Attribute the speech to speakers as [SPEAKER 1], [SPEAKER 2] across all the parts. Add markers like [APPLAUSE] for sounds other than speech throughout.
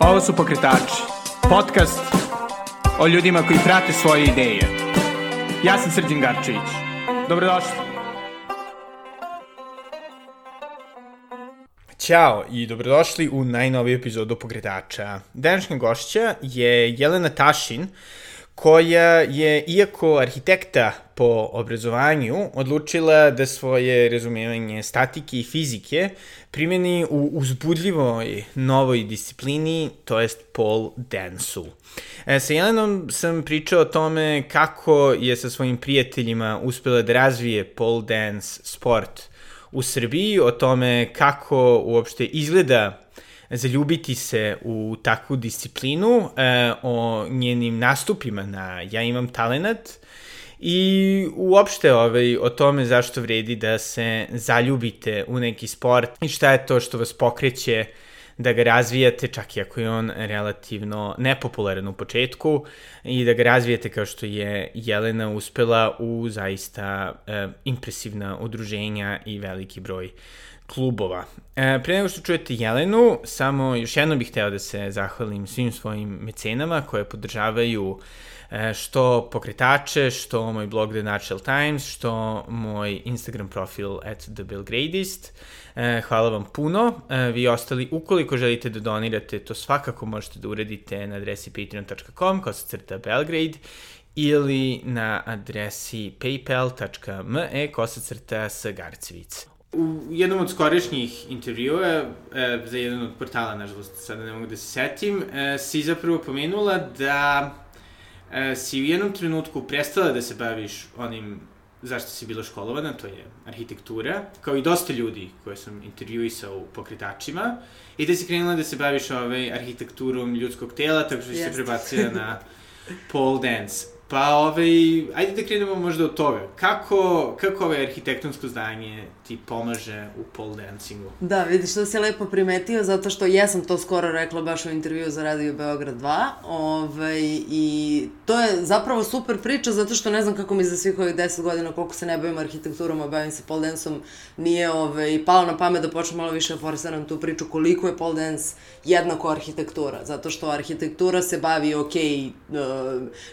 [SPEAKER 1] Ovo su Pokretači, podcast o ljudima koji prate svoje ideje. Ja sam Srđan Garčević. Dobrodošli. Ćao i dobrodošli u najnoviju epizodu Pokretača. Današnja gošća je Jelena Tašin, koja je, iako arhitekta po obrazovanju, odlučila da svoje razumevanje statike i fizike primeni u uzbudljivoj novoj disciplini, to jest pole dance-u. E, sa Jelenom sam pričao o tome kako je sa svojim prijateljima uspela da razvije pole dance sport u Srbiji, o tome kako uopšte izgleda zaljubiti se u takvu disciplinu, e, o njenim nastupima na Ja imam talenat i uopšte ovaj, o tome zašto vredi da se zaljubite u neki sport i šta je to što vas pokreće da ga razvijate, čak i ako je on relativno nepopularan u početku, i da ga razvijate kao što je Jelena uspela u zaista e, impresivna udruženja i veliki broj klubova. E, pre nego što čujete Jelenu, samo još jedno bih hteo da se zahvalim svim svojim mecenama koje podržavaju e, što pokretače, što moj blog The Natural Times, što moj Instagram profil at The Belgradist. E, hvala vam puno. E, vi ostali, ukoliko želite da donirate, to svakako možete da uradite na adresi patreon.com, kao se crta Belgrade, ili na adresi paypal.me, kosa crta Sagarcevic. U jednom od skorišnjih intervjua, e, za jedan od portala, nažalost, sada ne mogu da se setim, e, si zapravo pomenula da e, si u jednom trenutku prestala da se baviš onim zašto si bila školovana, to je arhitektura, kao i dosta ljudi koje sam intervjuisao u pokretačima, i da si krenula da se baviš ovaj, arhitekturom ljudskog tela, tako što si se prebacija na [LAUGHS] pole dance. Pa, ovaj, ajde da krenemo možda od toga. Kako, kako ovaj arhitektonsko zdanje ti pomaže u pole dancingu?
[SPEAKER 2] Da, vidiš, to si lepo primetio, zato što ja sam to skoro rekla baš u intervju za Radio Beograd 2. Ovaj, I to je zapravo super priča, zato što ne znam kako mi za svih ovih 10 godina, koliko se ne bavim arhitekturom, a bavim se pole danceom, nije ovaj, palo na pamet da počnem malo više da forsiram tu priču koliko je pole dance jednako arhitektura. Zato što arhitektura se bavi, ok,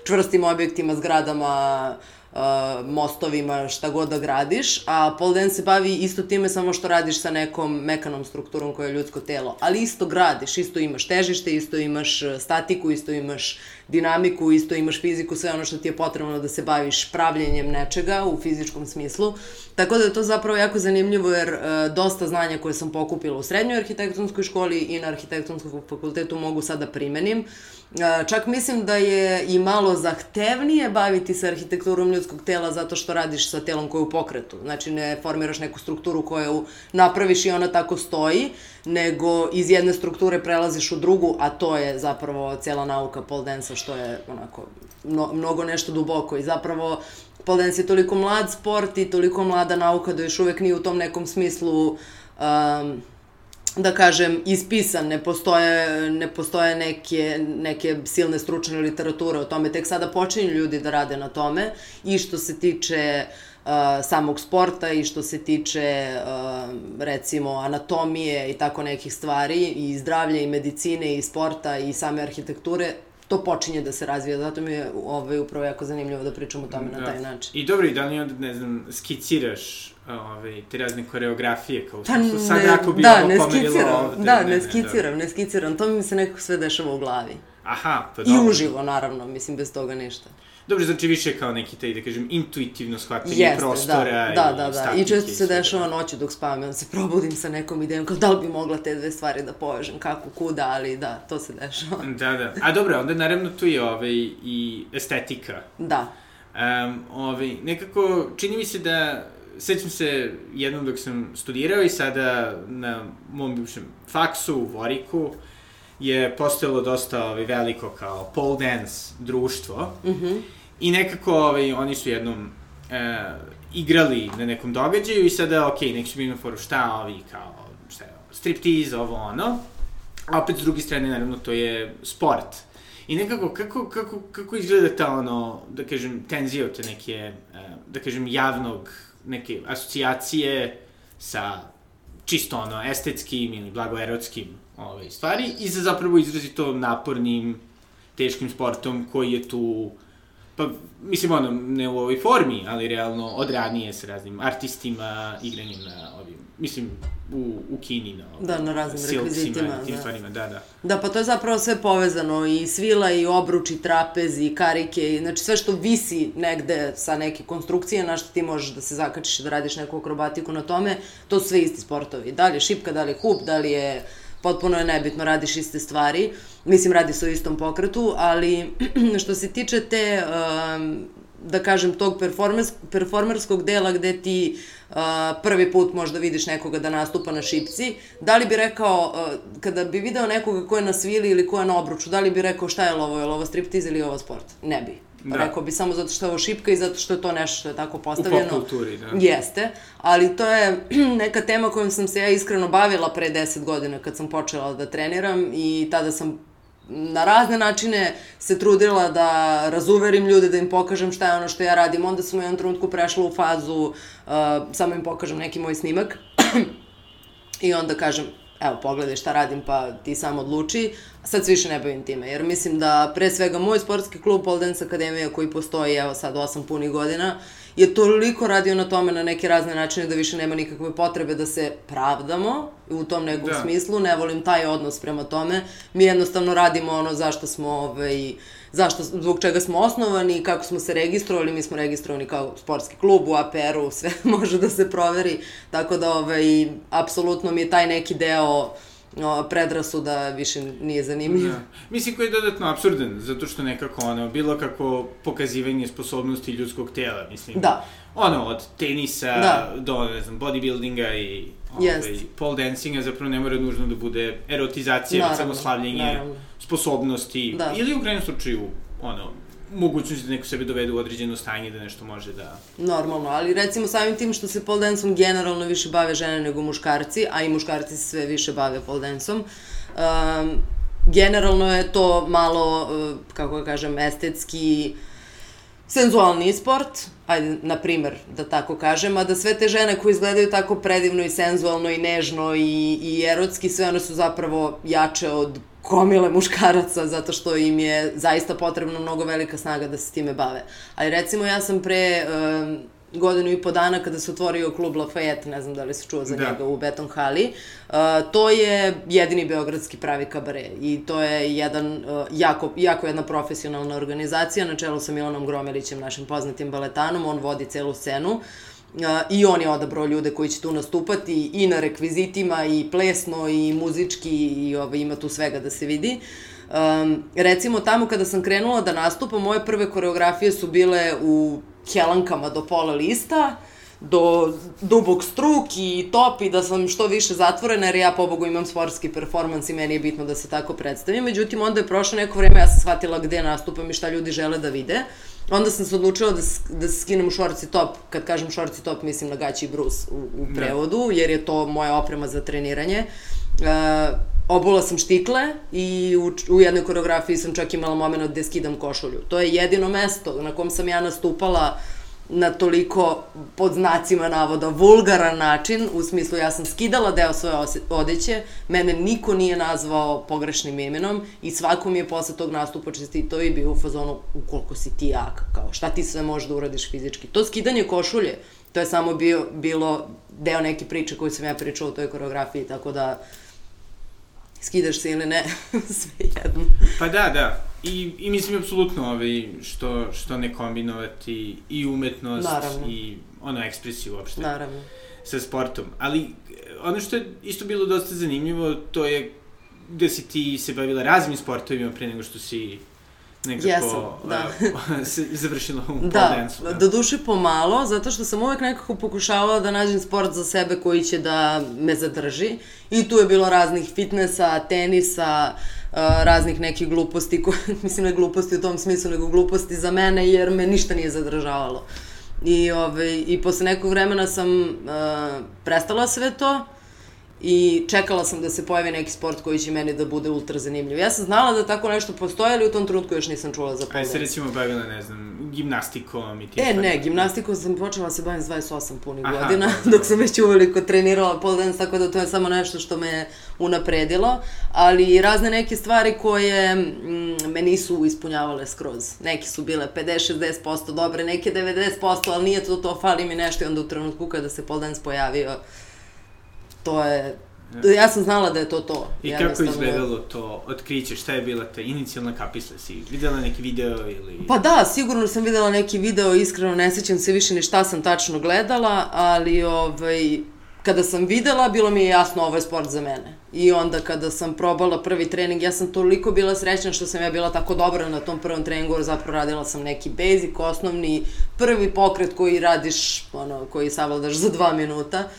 [SPEAKER 2] čvrstim objektima, zgradama, uh, mostovima, šta god da gradiš, a pole dance se bavi isto time samo što radiš sa nekom mekanom strukturom koja je ljudsko telo, ali isto gradiš, isto imaš težište, isto imaš statiku, isto imaš dinamiku, isto imaš fiziku, sve ono što ti je potrebno da se baviš pravljenjem nečega u fizičkom smislu. Tako da je to zapravo jako zanimljivo jer uh, dosta znanja koje sam pokupila u srednjoj arhitektonskoj školi i na arhitektonskom fakultetu mogu sada da primenim. Uh, čak mislim da je i malo zahtevnije baviti se arhitekturom ljudskog tela zato što radiš sa telom koje je u pokretu. Znači ne formiraš neku strukturu koju napraviš i ona tako stoji, nego iz jedne strukture prelaziš u drugu, a to je zapravo cela nauka pole dance što je onako mno, mnogo nešto duboko. I zapravo pole dance je toliko mlad sport i toliko mlada nauka da još uvek nije u tom nekom smislu um, da kažem, ispisan, ne postoje, ne postoje neke, neke silne stručne literature o tome, tek sada počinju ljudi da rade na tome. I što se tiče uh, samog sporta i što se tiče recimo anatomije i tako nekih stvari i zdravlja i medicine i sporta i same arhitekture, to počinje da se razvija, zato mi je ovaj, upravo jako zanimljivo da pričam o tome da. na taj način.
[SPEAKER 1] I dobro, i da li onda, ne znam, skiciraš ove, te razne koreografije, kao pa, što sad ako bi
[SPEAKER 2] da, ovo pomerilo ovde. Da, ne, ne skiciram, ne, ne skiciram, to mi se nekako sve dešava u glavi.
[SPEAKER 1] Aha, pa dobro.
[SPEAKER 2] I uživo, naravno, mislim, bez toga ništa.
[SPEAKER 1] Dobro, znači više kao neki taj, da kažem, intuitivno shvatanje Jeste, prostora
[SPEAKER 2] da, da, da, da. I često se dešava noću dok spavam, onda se probudim sa nekom idejom, kao da li bi mogla te dve stvari da povežem, kako, kuda, ali da, to se dešava. [LAUGHS]
[SPEAKER 1] Da, da. A dobro, onda naravno tu je ovaj, i estetika.
[SPEAKER 2] Da.
[SPEAKER 1] Um, ovaj, nekako, čini mi se da sećam se jednom dok sam studirao i sada na mom bivšem faksu u Voriku je postojalo dosta ovaj, veliko kao pole dance društvo. Mm -hmm. I nekako ovaj, oni su jednom e, igrali na nekom događaju i sada, ok, neki su bili na foru šta ovi kao, šta je, striptease, ovo ono. A opet s druge strane, naravno, to je sport. I nekako, kako, kako, kako izgleda ta ono, da kažem, tenzija od te neke, e, da kažem, javnog, neke asocijacije sa čisto ono estetskim ili blagoerotskim ovaj, stvari i za zapravo izrazito napornim, teškim sportom koji je tu pa mislim ono, ne u ovoj formi, ali realno od ranije sa raznim artistima, igranjem na ovim, mislim, u, u Kini, na,
[SPEAKER 2] Da, na raznim
[SPEAKER 1] silksima
[SPEAKER 2] rekvizitima,
[SPEAKER 1] tim
[SPEAKER 2] da.
[SPEAKER 1] stvarima, da, da.
[SPEAKER 2] Da, pa to je zapravo sve povezano, i svila, i obruč, i trapez, i karike, i, znači sve što visi negde sa neke konstrukcije, na što ti možeš da se zakačiš i da radiš neku akrobatiku na tome, to su sve isti sportovi. Da li je šipka, da li je hup, da li je potpuno je nebitno, radiš iste stvari. Mislim, radi se o istom pokretu, ali [CLEARS THROAT] što se tiče te, um, da kažem, tog performers, performerskog dela gde ti uh, prvi put možda vidiš nekoga da nastupa na šipci, da li bi rekao, kada bi video nekoga ko je na svili ili ko je na obruču, da li bi rekao šta je ovo, je li ovo striptiz ili je ovo sport? Ne bi.
[SPEAKER 1] Da.
[SPEAKER 2] Rekao bi samo zato što je ovo šipka i zato što je to nešto što je tako postavljeno.
[SPEAKER 1] popkulturi, da.
[SPEAKER 2] Jeste, ali to je [CLEARS THROAT] neka tema kojom sam se ja iskreno bavila pre 10 godina kad sam počela da treniram i tada sam na razne načine se trudila da razuverim ljude, da im pokažem šta je ono što ja radim. Onda sam u jednom trenutku prešla u fazu, uh, samo im pokažem neki moj snimak [CLEARS THROAT] i onda kažem, evo, pogledaj šta radim, pa ti sam odluči. Sad se više ne bavim time, jer mislim da pre svega moj sportski klub Pole Dance Akademija koji postoji, evo sad, 8 punih godina, je toliko radio na tome na neke razne načine da više nema nikakve potrebe da se pravdamo u tom nekom
[SPEAKER 1] Da.
[SPEAKER 2] smislu, ne volim taj odnos prema tome. Mi jednostavno radimo ono zašto smo, ovaj, zašto, zbog čega smo osnovani, kako smo se registrovali, mi smo registrovani kao sportski klub u APR-u, [LAUGHS] sve može da se proveri, tako da ovaj, apsolutno mi je taj neki deo o, predrasuda više nije zanimljiv.
[SPEAKER 1] Da. Mislim koji je dodatno absurdan, zato što nekako ono, bilo kako pokazivanje sposobnosti ljudskog tela, mislim.
[SPEAKER 2] Da.
[SPEAKER 1] Ono, od tenisa
[SPEAKER 2] Da.
[SPEAKER 1] do, ne znam, bodybuildinga i ovaj,
[SPEAKER 2] Jest.
[SPEAKER 1] pole dancinga zapravo ne mora nužno da bude erotizacija, već
[SPEAKER 2] Naravno,
[SPEAKER 1] samo slavljenje
[SPEAKER 2] naravno.
[SPEAKER 1] sposobnosti,
[SPEAKER 2] Da.
[SPEAKER 1] ili u krajnjem slučaju, ono, mogućnost da neko sebe dovede u određeno stanje da nešto može da...
[SPEAKER 2] Normalno, ali recimo samim tim što se pole danceom generalno više bave žene nego muškarci, a i muškarci se sve više bave pole danceom, um, generalno je to malo, uh, kako ga kažem, estetski senzualni sport, ajde, na primer, da tako kažem, a da sve te žene koje izgledaju tako predivno i senzualno i nežno i, i erotski, sve one su zapravo jače od gomile muškaraca, zato što im je zaista potrebno mnogo velika snaga da se time bave. Ali recimo ja sam pre um, godinu i po dana kada se otvorio klub Lafayette, ne znam da li se čuo za
[SPEAKER 1] Da.
[SPEAKER 2] njega u Beton hali, uh, to je jedini beogradski pravi kabare i to je jedan, uh, jako, jako jedna profesionalna organizacija na čelu sa Milanom Gromelićem, našim poznatim baletanom, on vodi celu scenu. Uh, I on je odabrao ljude koji će tu nastupati i na rekvizitima, i plesno, i muzički, i ovaj, ima tu svega da se vidi. Um, recimo, tamo kada sam krenula da nastupam, moje prve koreografije su bile u helankama do pola lista, do dubog struk i top i da sam što više zatvorena jer ja pobogu imam sportski performans i meni je bitno da se tako predstavim. Međutim, onda je prošlo neko vreme, ja sam shvatila gde nastupam i šta ljudi žele da vide. Onda sam se odlučila da, da se skinem u šorci top. Kad kažem šorci top, mislim na gaći i brus u, u prevodu, jer je to moja oprema za treniranje. E, obula sam štikle i u, u jednoj koreografiji sam čak imala moment gde skidam košulju. To je jedino mesto na kom sam ja nastupala na toliko, pod znacima navoda, vulgaran način, u smislu ja sam skidala deo svoje odeće, mene niko nije nazvao pogrešnim imenom i svako mi je posle tog nastupa čestito i bio u fazonu ukoliko si ti jak, kao šta ti sve možeš da uradiš fizički. To skidanje košulje, to je samo bio, bilo deo neke priče koju sam ja pričala u toj koreografiji, tako da skidaš se ili ne, [LAUGHS] sve jedno.
[SPEAKER 1] Pa da, da. I, i mislim, apsolutno, ovaj, što, što ne kombinovati i umetnost
[SPEAKER 2] Naravno.
[SPEAKER 1] i ono, ekspresiju uopšte
[SPEAKER 2] Naravno.
[SPEAKER 1] sa sportom. Ali ono što je isto bilo dosta zanimljivo, to je da si ti se bavila raznim sportovima pre nego što si nekako
[SPEAKER 2] Jesam, da.
[SPEAKER 1] se [LAUGHS] završila u
[SPEAKER 2] Da,
[SPEAKER 1] dance-u,
[SPEAKER 2] do duše pomalo, zato što sam uvek nekako pokušavala da nađem sport za sebe koji će da me zadrži. I tu je bilo raznih fitnessa, tenisa, uh, raznih nekih gluposti, koje, [LAUGHS] mislim ne gluposti u tom smislu, nego gluposti za mene, jer me ništa nije zadržavalo. I, ove, i posle nekog vremena sam uh, prestala sve to i čekala sam da se pojavi neki sport koji će meni da bude ultra zanimljiv. Ja sam znala da tako nešto postoje, ali u tom trenutku još nisam čula za pole
[SPEAKER 1] Pa je se recimo bavila, ne znam, gimnastikom i tim
[SPEAKER 2] E, ne, gimnastikom sam počela se bavim s 28 punih Aha, godina, [LAUGHS] dok sam već uveliko trenirala pole dance, tako da to je samo nešto što me unapredilo, ali razne neke stvari koje mm, me nisu ispunjavale skroz. Neki su bile 50-60% dobre, neke 90%, ali nije to to, fali mi nešto. I onda u trenutku kada se pole dance pojavio, to je Ja sam znala da je to to.
[SPEAKER 1] I kako je izgledalo to otkriće? Šta je bila ta inicijalna kapisla? Si videla neki video ili...
[SPEAKER 2] Pa da, sigurno sam videla neki video, iskreno ne sećam se više ni šta sam tačno gledala, ali ovaj, kada sam videla, bilo mi je jasno ovo je sport za mene. I onda kada sam probala prvi trening, ja sam toliko bila srećna što sam ja bila tako dobra na tom prvom treningu, jer zapravo radila sam neki basic, osnovni, prvi pokret koji radiš, ono, koji savladaš za dva minuta.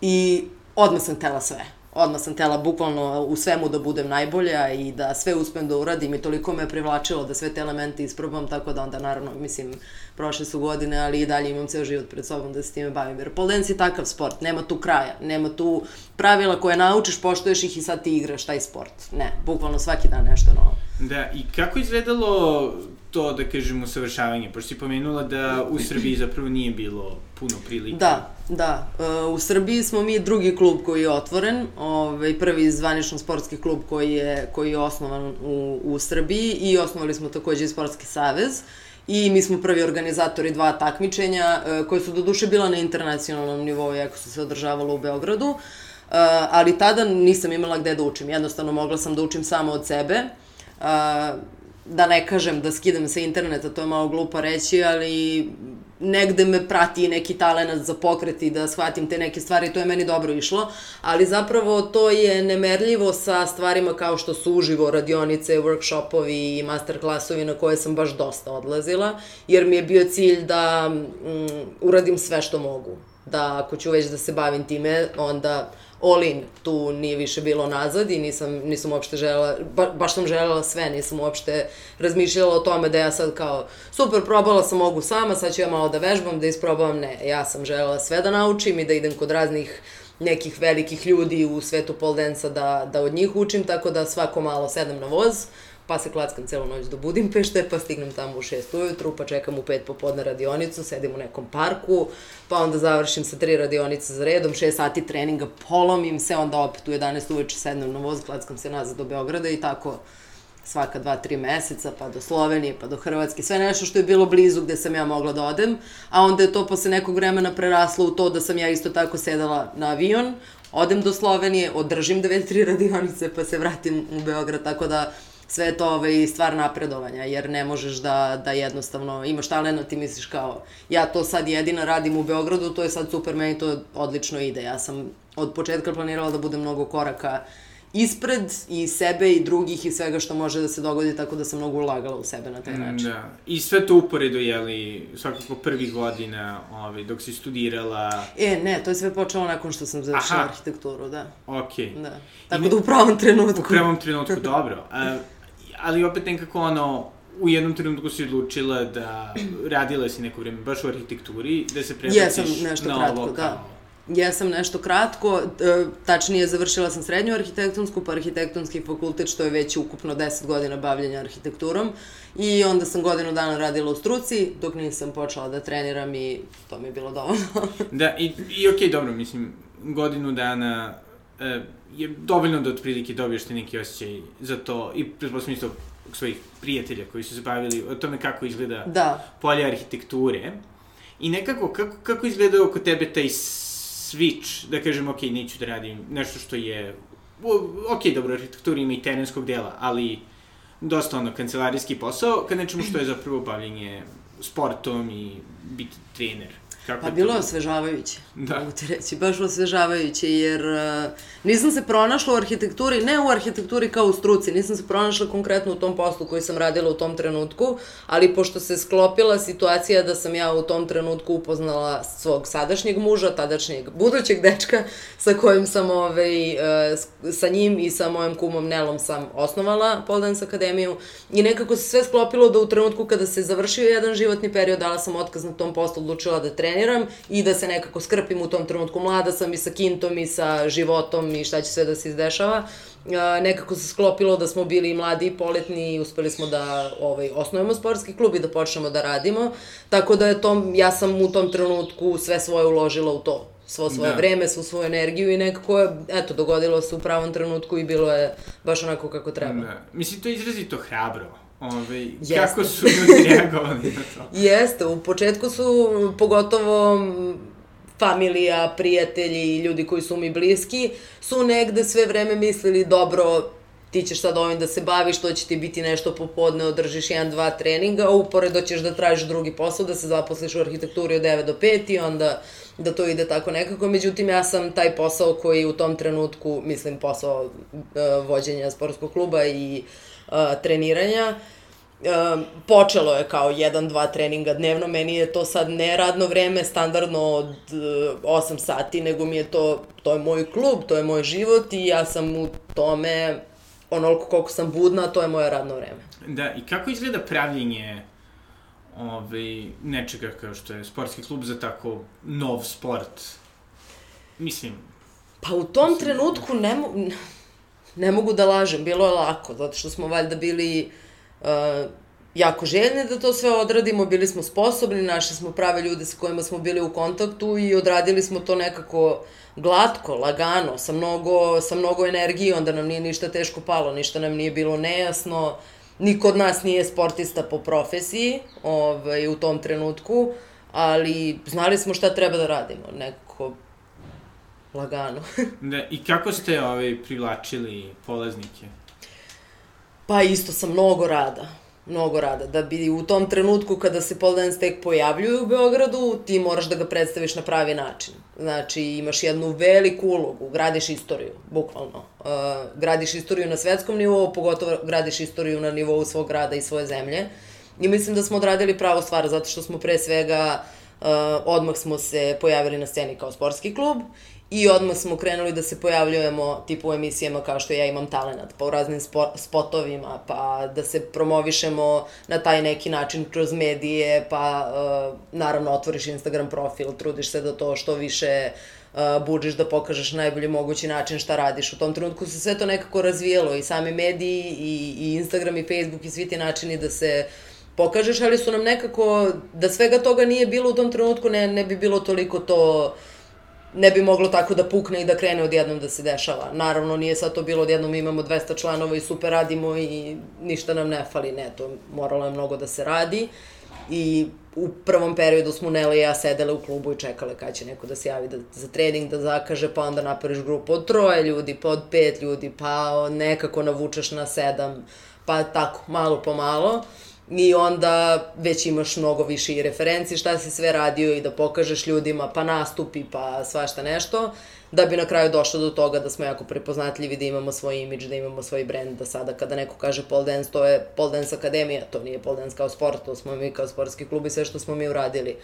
[SPEAKER 2] I odmah sam tela sve. Odmah sam tela bukvalno u svemu da budem najbolja i da sve uspem da uradim i toliko me privlačilo da sve te elemente isprobam, tako da onda naravno, mislim, prošle su godine, ali i dalje imam ceo život pred sobom da se time bavim. Jer pole dance je takav sport, nema tu kraja, nema tu pravila koje naučiš, poštoješ ih i sad ti igraš taj sport. Ne, bukvalno svaki dan nešto novo.
[SPEAKER 1] Da, i kako izgledalo to, da kažem, usavršavanje? Pošto si pomenula da u Srbiji zapravo nije bilo puno prilika.
[SPEAKER 2] Da, da. E, u Srbiji smo mi drugi klub koji je otvoren, ovaj, prvi zvanično sportski klub koji je, koji je osnovan u, u Srbiji i osnovali smo takođe i Sportski savez i mi smo prvi organizatori dva takmičenja e, koje su do duše bila na internacionalnom nivou, jako su se održavalo u Beogradu, e, ali tada nisam imala gde da učim. Jednostavno mogla sam da učim samo od sebe da ne kažem da skidam sa interneta, to je malo glupo reći, ali negde me prati neki talenat za pokret i da shvatim te neke stvari, to je meni dobro išlo, ali zapravo to je nemerljivo sa stvarima kao što su uživo radionice, workshopovi i masterklasovi na koje sam baš dosta odlazila, jer mi je bio cilj da mm, uradim sve što mogu. Da ako ću već da se bavim time, onda all in, tu nije više bilo nazad i nisam, nisam uopšte želela, ba, baš sam želela sve, nisam uopšte razmišljala o tome da ja sad kao, super, probala sam, mogu sama, sad ću ja malo da vežbam, da isprobam, ne, ja sam želela sve da naučim i da idem kod raznih nekih velikih ljudi u svetu pole da, da od njih učim, tako da svako malo sedem na voz, pa se klackam celu noć do Budimpešte, pa stignem tamo u 6 ujutru, pa čekam u 5 popodne radionicu, sedim u nekom parku, pa onda završim sa tri radionice za redom, 6 sati treninga, polomim se, onda opet u 11 uveče sednem na voz, klackam se nazad do Beograda i tako svaka dva, tri meseca, pa do Slovenije, pa do Hrvatske, sve nešto što je bilo blizu gde sam ja mogla da odem, a onda je to posle nekog vremena preraslo u to da sam ja isto tako sedala na avion, odem do Slovenije, održim dve, tri radionice, pa se vratim u Beograd, tako da sve je to ovaj, stvar napredovanja, jer ne možeš da, da jednostavno imaš talent, ti misliš kao, ja to sad jedina radim u Beogradu, to je sad super, meni to odlično ide. Ja sam od početka planirala da budem mnogo koraka ispred i sebe i drugih i svega što može da se dogodi, tako da sam mnogo ulagala u sebe na taj mm, način. Da.
[SPEAKER 1] I sve to uporedo, jeli, svakako prvih godina, ovaj, dok si studirala...
[SPEAKER 2] E, ne, to je sve počelo nakon što sam završila arhitekturu, da.
[SPEAKER 1] Okej.
[SPEAKER 2] Okay. Da. Tako I da u pravom trenutku.
[SPEAKER 1] U pravom trenutku, dobro. [LAUGHS] A, ali opet nekako ono, u jednom trenutku si odlučila da radila si neko vreme baš u arhitekturi, da se prebaciš Jesam nešto na kratko, ovo da.
[SPEAKER 2] Jesam nešto kratko, e, tačnije završila sam srednju arhitektonsku, pa arhitektonski fakultet, što je već ukupno 10 godina bavljenja arhitekturom. I onda sam godinu dana radila u struci, dok nisam počela da treniram i to mi je bilo dovoljno.
[SPEAKER 1] da, i, i okej, okay, dobro, mislim, godinu dana je dovoljno da otprilike dobiješ ti neki osjećaj za to i pretpostavljam isto svojih prijatelja koji su se bavili o tome kako izgleda da. polje arhitekture. I nekako, kako, kako izgleda oko tebe taj switch, da kažem, ok, neću da radim nešto što je, ok, dobro, arhitektura ima i terenskog dela, ali dosta ono, kancelarijski posao, kad nečemu što je zapravo bavljenje sportom i biti trener.
[SPEAKER 2] Kako pa bilo je osvežavajuće, da. mogu ti reći, baš osvežavajuće, jer uh, nisam se pronašla u arhitekturi, ne u arhitектuri kao u struci, nisam se pronašla konkretno u tom poslu koji sam radila u tom trenutku, ali pošto se sklopila situacija da sam ja u tom trenutku upoznala svog sadašnjeg muža, tadašnjeg budućeg dečka, sa kojim sam, ovaj, uh, sa njim i sa mojom kumom Nelom sam osnovala Pole Dance Akademiju i nekako se sve sklopilo da u trenutku kada se završio jedan životni period, dala sam otkaz na tom poslu, odlučila da treniram treniram i da se nekako skrpim u tom trenutku. Mlada sam i sa kintom i sa životom i šta će sve da se izdešava. Uh, nekako se sklopilo da smo bili mladi i poletni i uspeli smo da ovaj, osnovimo sportski klub i da počnemo da radimo. Tako da je to, ja sam u tom trenutku sve svoje uložila u to svo svoje da. vreme, svu svoju energiju i nekako je, eto, dogodilo se u pravom trenutku i bilo je baš onako kako treba. Da.
[SPEAKER 1] Mislim, to je izrazito hrabro. Ove, Jeste. kako su ljudi [LAUGHS] reagovali na to?
[SPEAKER 2] Jeste, u početku su pogotovo familija, prijatelji i ljudi koji su mi bliski, su negde sve vreme mislili, dobro, ti ćeš sad ovim da se baviš, to će ti biti nešto popodne, održiš jedan, dva treninga, a uporedo ćeš da tražiš drugi posao, da se zaposliš u arhitekturi od 9 do 5 i onda da to ide tako nekako. Međutim, ja sam taj posao koji u tom trenutku, mislim, posao uh, vođenja sportskog kluba i uh, treniranja, Uh, počelo je kao jedan, dva treninga dnevno, meni je to sad ne radno vreme, standardno od uh, 8 sati, nego mi je to, to je moj klub, to je moj život i ja sam u tome onoliko koliko sam budna, to je moje radno vreme.
[SPEAKER 1] Da, i kako izgleda pravljenje ovaj, nečega kao što je sportski klub za tako nov sport? Mislim...
[SPEAKER 2] Pa u tom mislim, trenutku ne, ne mogu da lažem, bilo je lako, zato što smo valjda bili uh, jako željni da to sve odradimo, bili smo sposobni, našli smo prave ljude sa kojima smo bili u kontaktu i odradili smo to nekako glatko, lagano, sa mnogo, sa mnogo energije, onda nam nije ništa teško palo, ništa nam nije bilo nejasno, niko od nas nije sportista po profesiji ovaj, u tom trenutku, ali znali smo šta treba da radimo, nekako lagano. [LAUGHS]
[SPEAKER 1] da, I kako ste ovaj, privlačili polaznike?
[SPEAKER 2] Pa isto sa mnogo rada mnogo rada. Da bi u tom trenutku kada se pole dance tek pojavljuju u Beogradu, ti moraš da ga predstaviš na pravi način. Znači, imaš jednu veliku ulogu, gradiš istoriju, bukvalno. Uh, gradiš istoriju na svetskom nivou, pogotovo gradiš istoriju na nivou svog grada i svoje zemlje. I mislim da smo odradili pravu stvar, zato što smo pre svega uh, odmah smo se pojavili na sceni kao sportski klub I odmah smo krenuli da se pojavljujemo tipu u emisijama kao što ja imam talenat, pa u raznim spo, spotovima, pa da se promovišemo na taj neki način kroz medije, pa uh, naravno otvoriš Instagram profil, trudiš se da to što više uh, da pokažeš najbolji mogući način šta radiš. U tom trenutku se sve to nekako razvijelo i sami mediji i, i Instagram i Facebook i svi ti načini da se pokažeš, ali su nam nekako, da svega toga nije bilo u tom trenutku, ne, ne bi bilo toliko to uh, ne bi moglo tako da pukne i da krene odjednom da se dešava. Naravno, nije sad to bilo odjednom imamo 200 članova i super radimo i ništa nam ne fali, ne, to moralo je mnogo da se radi. I u prvom periodu smo Nela i ja sedele u klubu i čekale kada će neko da se javi da, za trening, da zakaže, pa onda napraviš grupu od troje ljudi, pa od pet ljudi, pa nekako navučeš na sedam, pa tako, malo po malo i onda već imaš mnogo više i referenci šta si sve radio i da pokažeš ljudima pa nastupi pa svašta nešto da bi na kraju došlo do toga da smo jako prepoznatljivi, da imamo svoj imidž, da imamo svoj brend, da sada kada neko kaže pole dance, to je pole dance akademija, to nije pole dance kao sport, to smo mi kao sportski klub i sve što smo mi uradili.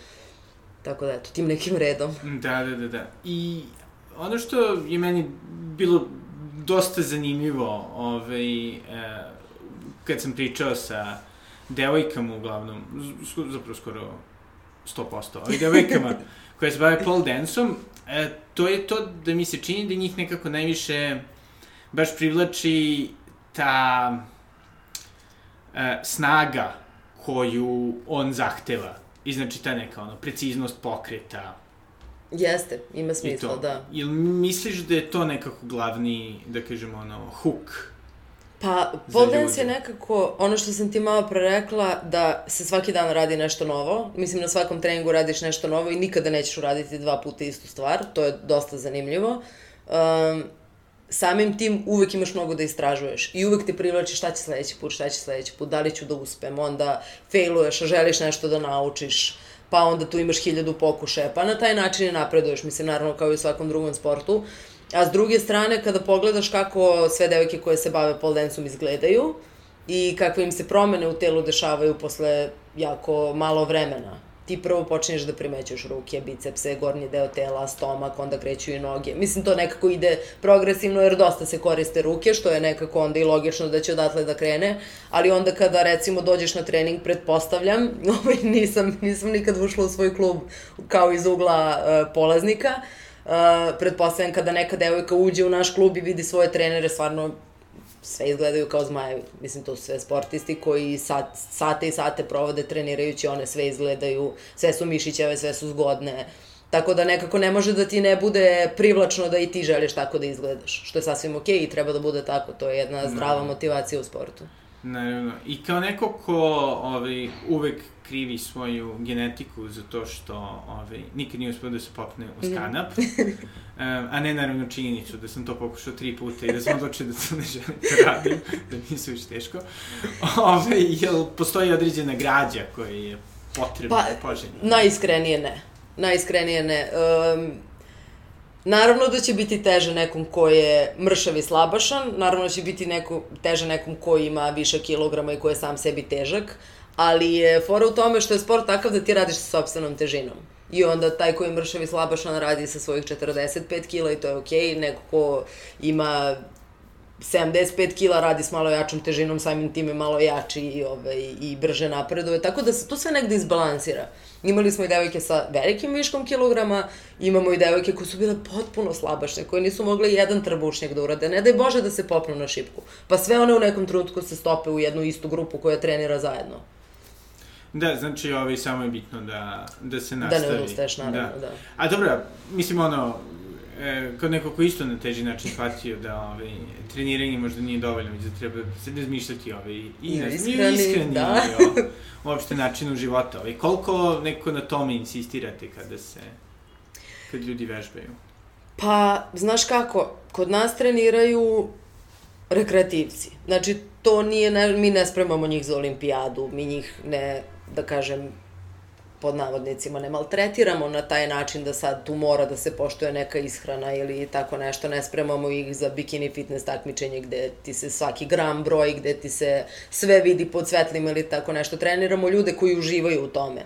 [SPEAKER 2] Tako da, eto, tim nekim redom.
[SPEAKER 1] Da, da, da, da. I ono što je meni bilo dosta zanimljivo, ovaj, eh, kad sam pričao sa devojkama uglavnom, zapravo skoro 100%, ali devojkama [LAUGHS] koje se bave pole dance-om, e, to je to da mi se čini da njih nekako najviše baš privlači ta e, snaga koju on zahteva. I znači ta neka ono, preciznost pokreta.
[SPEAKER 2] Jeste, ima smisla, da.
[SPEAKER 1] Jel misliš da je to nekako glavni, da kažemo, ono, hook
[SPEAKER 2] Pa, pole dance je nekako, ono što sam ti malo pre rekla, da se svaki dan radi nešto novo. Mislim, na svakom treningu radiš nešto novo i nikada nećeš uraditi dva puta istu stvar. To je dosta zanimljivo. Um, samim tim uvek imaš mnogo da istražuješ i uvek te privlači šta će sledeći put, šta će sledeći put, da li ću da uspem, onda failuješ, želiš nešto da naučiš, pa onda tu imaš hiljadu pokušaja, pa na taj način je napreduješ, mislim, naravno kao i u svakom drugom sportu. A s druge strane, kada pogledaš kako sve devojke koje se bave pole dance-om izgledaju i kakve im se promene u telu dešavaju posle jako malo vremena. ti prvo počinješ da primećuješ ruke, bicepse, gornji deo tela, stomak, onda kreću i noge. Mislim, to nekako ide progresivno jer dosta se koriste ruke, što je nekako onda i logično da će odatle da krene, ali onda kada recimo dođeš na trening, pretpostavljam, [LAUGHS] ovaj, nisam, nisam nikad ušla u svoj klub kao iz ugla uh, polaznika, uh, pretpostavljam kada neka devojka uđe u naš klub i vidi svoje trenere, stvarno sve izgledaju kao zmajevi. Mislim, to su sve sportisti koji sat, sate i sate provode trenirajući, one sve izgledaju, sve su mišićeve, sve su zgodne. Tako da nekako ne može da ti ne bude privlačno da i ti želiš tako da izgledaš, što je sasvim okej okay i treba da bude tako, to je jedna zdrava motivacija u sportu.
[SPEAKER 1] Naravno. I kao neko ko ovaj, uvek krivi svoju genetiku za to što ovaj, nikad nije uspio da se popne u skanap, um, a ne naravno činjenicu da sam to pokušao tri puta i da sam odločio da to ne želim da radim, da mi se više teško. Ovaj, jel postoji određena građa koja je potrebna pa, poželjna?
[SPEAKER 2] Najiskrenije ne. Najiskrenije ne. Um, Naravno da će biti teže nekom ko je mršav i slabašan, naravno da će biti neko, teže nekom ko ima više kilograma i ko je sam sebi težak, ali je fora u tome što je sport takav da ti radiš sa sobstvenom težinom. I onda taj koji je mršav i slabašan radi sa svojih 45 kila i to je okej, okay. neko ko ima 75 kila radi s malo jačom težinom, samim time malo jači i, ovaj, i brže napreduje, tako da se to sve negde izbalansira. Imali smo i devojke sa velikim viškom kilograma, imamo i devojke koje su bile potpuno slabašne, koje nisu mogle jedan trbušnjak da urade, ne daj Bože da se popnu na šipku. Pa sve one u nekom trenutku se stope u jednu istu grupu koja trenira zajedno.
[SPEAKER 1] Da, znači ovaj, samo je bitno da, da se nastavi.
[SPEAKER 2] Da ne odustaješ, naravno, da. da.
[SPEAKER 1] A dobro, mislim ono, e, kod neko ko isto na teži način shvatio da ovaj, treniranje možda nije dovoljno, već da treba se razmišljati ovaj, i, i na iskreni, iskreni da. i o, uopšte načinu života. Ovaj, koliko neko na tome insistirate kada se, kad ljudi vežbaju?
[SPEAKER 2] Pa, znaš kako, kod nas treniraju rekreativci. Znači, to nije, ne, mi ne spremamo njih za olimpijadu, mi njih ne, da kažem, pod navodnicima ne maltretiramo na taj način da sad tu mora da se poštuje neka ishrana ili tako nešto, ne spremamo ih za bikini fitness takmičenje gde ti se svaki gram broji, gde ti se sve vidi pod svetlim ili tako nešto. Treniramo ljude koji uživaju u tome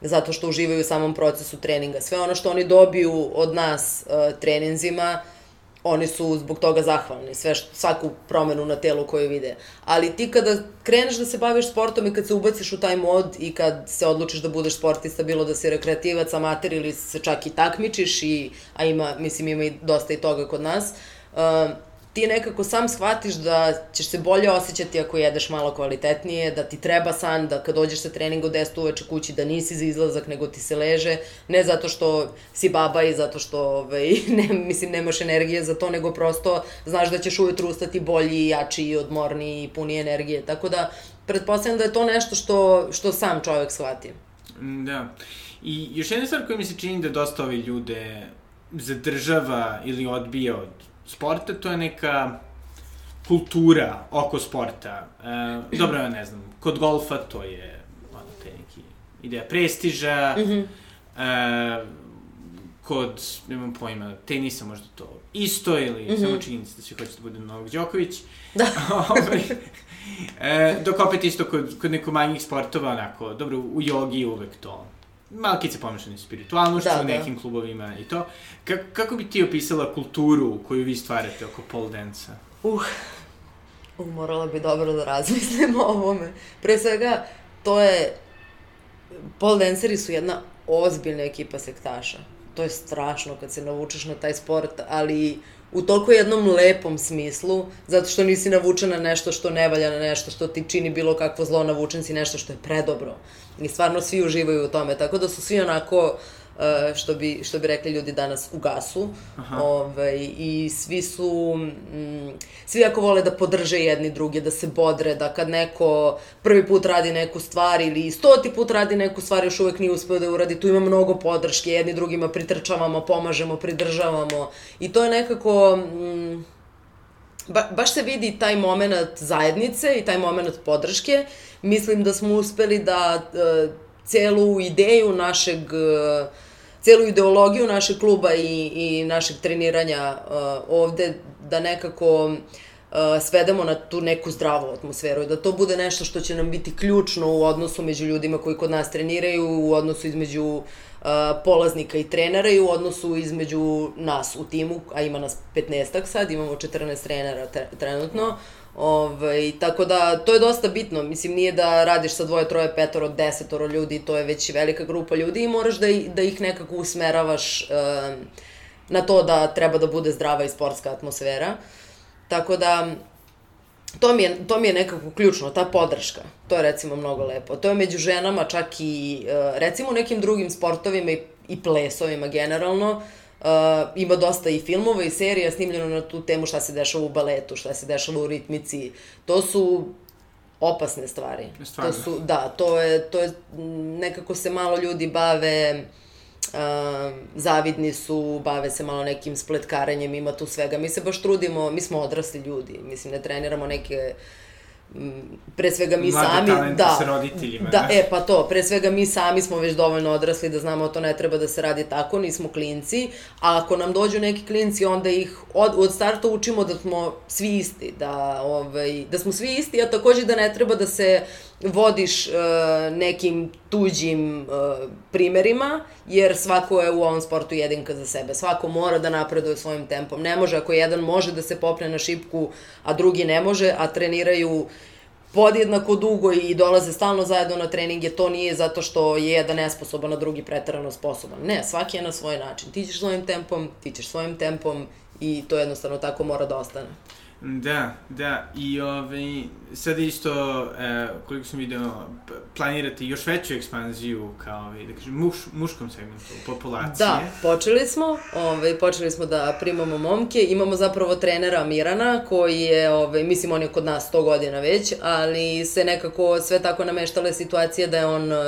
[SPEAKER 2] zato što uživaju u samom procesu treninga. Sve ono što oni dobiju od nas uh, treninzima, uh, oni su zbog toga zahvalni, sve što, svaku promenu na telu koju vide. Ali ti kada kreneš da se baviš sportom i kad se ubaciš u taj mod i kad se odlučiš da budeš sportista, bilo da si rekreativac, amater ili se čak i takmičiš, i, a ima, mislim, ima i dosta i toga kod nas, uh, ti nekako sam shvatiš da ćeš se bolje osjećati ako jedeš malo kvalitetnije, da ti treba san, da kad dođeš sa treninga u 10 uveče kući da nisi za izlazak, nego ti se leže, ne zato što si baba i zato što, ovaj, [LAUGHS] ne, mislim, nemaš energije za to, nego prosto znaš da ćeš ujutru ustati bolji, jači i odmorni i puni energije. Tako da, pretpostavljam da je to nešto što, što sam čovek shvati.
[SPEAKER 1] Da. I još jedna stvar koja mi se čini da dosta ove ljude zadržava ili odbija od sporta, to je neka kultura oko sporta. E, dobro, ja ne znam, kod golfa to je ono, te neki ideja prestiža, mm -hmm. e, kod, nemam pojma, tenisa možda to isto, ili mm -hmm. samo činjenica da svi hoće da bude Novak Đoković. Da. [LAUGHS] Ovaj, e, dok opet isto kod, kod neko manjih sportova, onako, dobro, u jogi uvek to malkice pomešane spiritualnošću da, u da. nekim da. klubovima i to. Kako, kako bi ti opisala kulturu koju vi stvarate oko pole dance-a?
[SPEAKER 2] Uh, uh, morala bi dobro da razmislim o ovome. Pre svega, to je... Pole danceri su jedna ozbiljna ekipa sektaša. To je strašno kad se navučeš na taj sport, ali u toliko jednom lepom smislu, zato što nisi navučen na nešto što ne valja, na nešto što ti čini bilo kakvo zlo, navučen si nešto što je predobro. I stvarno svi uživaju u tome, tako da su svi onako Uh, što, bi, što bi rekli ljudi danas u gasu. Aha. Ove, ovaj, I svi su, mm, svi ako vole da podrže jedni druge, da se bodre, da kad neko prvi put radi neku stvar ili stoti put radi neku stvar, još uvek nije uspeo da uradi, tu ima mnogo podrške, jedni drugima pritrčavamo, pomažemo, pridržavamo. I to je nekako... Mm, ba, baš se vidi taj moment zajednice i taj moment podrške. Mislim da smo uspeli da uh, celu ideju našeg uh, celu ideologiju našeg kluba i, i našeg treniranja uh, ovde, da nekako svedemo na tu neku zdravu atmosferu i da to bude nešto što će nam biti ključno u odnosu među ljudima koji kod nas treniraju, u odnosu između uh, polaznika i trenera i u odnosu između nas u timu, a ima nas 15 sad, imamo 14 trenera tre, trenutno. Ovaj, tako da, to je dosta bitno. Mislim, nije da radiš sa dvoje, troje, petoro, desetoro ljudi, to je već velika grupa ljudi i moraš da, da ih nekako usmeravaš uh, na to da treba da bude zdrava i sportska atmosfera. Tako da, to mi, je, to mi je nekako ključno, ta podrška. To je recimo mnogo lepo. To je među ženama čak i, recimo nekim drugim sportovima i, i plesovima generalno, ima dosta i filmova i serija snimljeno na tu temu šta se dešava u baletu, šta se dešava u ritmici. To su opasne stvari. Stvarno. To su, da, to je, to je, nekako se malo ljudi bave uh, zavidni su, bave se malo nekim spletkarenjem, ima tu svega. Mi se baš trudimo, mi smo odrasli ljudi, mislim, ne treniramo neke uh, pre svega mi
[SPEAKER 1] Mlade
[SPEAKER 2] sami,
[SPEAKER 1] da, sa roditeljima.
[SPEAKER 2] Da, e, pa to, pre svega mi sami smo već dovoljno odrasli da znamo da to ne treba da se radi tako, nismo klinci, a ako nam dođu neki klinci, onda ih od, od starta učimo da smo svi isti, da, ovaj, da smo svi isti, a takođe da ne treba da se vodiš uh, nekim tuđim uh, primerima, jer svako je u ovom sportu jedinka za sebe. Svako mora da napreduje svojim tempom. Ne može, ako jedan može da se popne na šipku, a drugi ne može, a treniraju podjednako dugo i dolaze stalno zajedno na treninge, to nije zato što je jedan nesposoban, a drugi pretarano sposoban. Ne, svaki je na svoj način. Ti ćeš svojim tempom, ti ćeš svojim tempom i to jednostavno tako mora da ostane.
[SPEAKER 1] Da, da, i ovaj, sad isto, e, koliko sam vidio, planirate još veću ekspanziju kao, ovaj, da kažem, muš, muškom segmentu populacije.
[SPEAKER 2] Da, počeli smo, ovaj, počeli smo da primamo momke, imamo zapravo trenera Mirana, koji je, ovaj, mislim, on je kod nas 100 godina već, ali se nekako sve tako nameštale situacije da je on uh,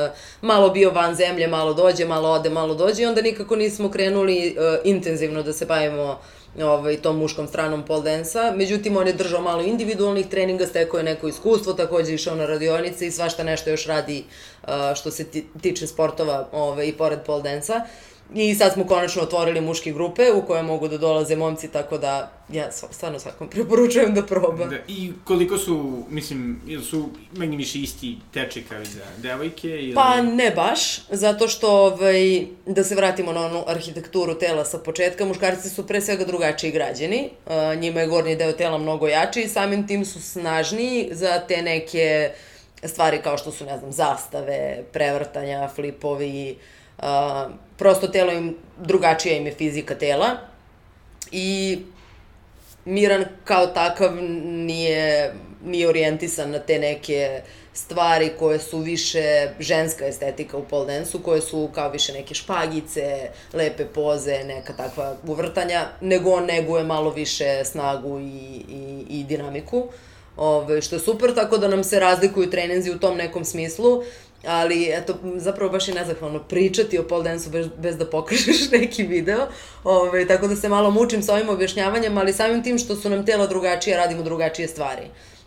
[SPEAKER 2] malo bio van zemlje, malo dođe, malo ode, malo dođe i onda nikako nismo krenuli uh, intenzivno da se bavimo ovaj, tom muškom stranom pole dance-a. Međutim, on je držao malo individualnih treninga, stekao je neko iskustvo, takođe išao na radionice i svašta nešto još radi uh, što se tiče sportova ovaj, i pored pole dance-a. I sad smo konačno otvorili muške grupe u koje mogu da dolaze momci, tako da ja stvarno svakom [LAUGHS] preporučujem da proba. Da,
[SPEAKER 1] I koliko su, mislim, ili su meni više isti teči kao i za devojke? Ili...
[SPEAKER 2] Pa ne baš, zato što, ovaj, da se vratimo na onu arhitekturu tela sa početka, muškarci su pre svega drugačiji građani, njima je gornji deo tela mnogo jači i samim tim su snažniji za te neke stvari kao što su, ne znam, zastave, prevrtanja, flipovi, uh, prosto telo im, drugačija im je fizika tela i Miran kao takav nije, nije orijentisan na te neke stvari koje su više ženska estetika u pole dance koje su kao više neke špagice, lepe poze, neka takva uvrtanja, nego on neguje malo više snagu i, i, i dinamiku. Ove, što je super, tako da nam se razlikuju treninzi u tom nekom smislu. Ali eto, zapravo baš je nezahvalno pričati o pole dance bez, bez da pokažeš [LAUGHS] neki video, Ove, tako da se malo mučim sa ovim objašnjavanjem, ali samim tim što su nam tela drugačije, radimo drugačije stvari.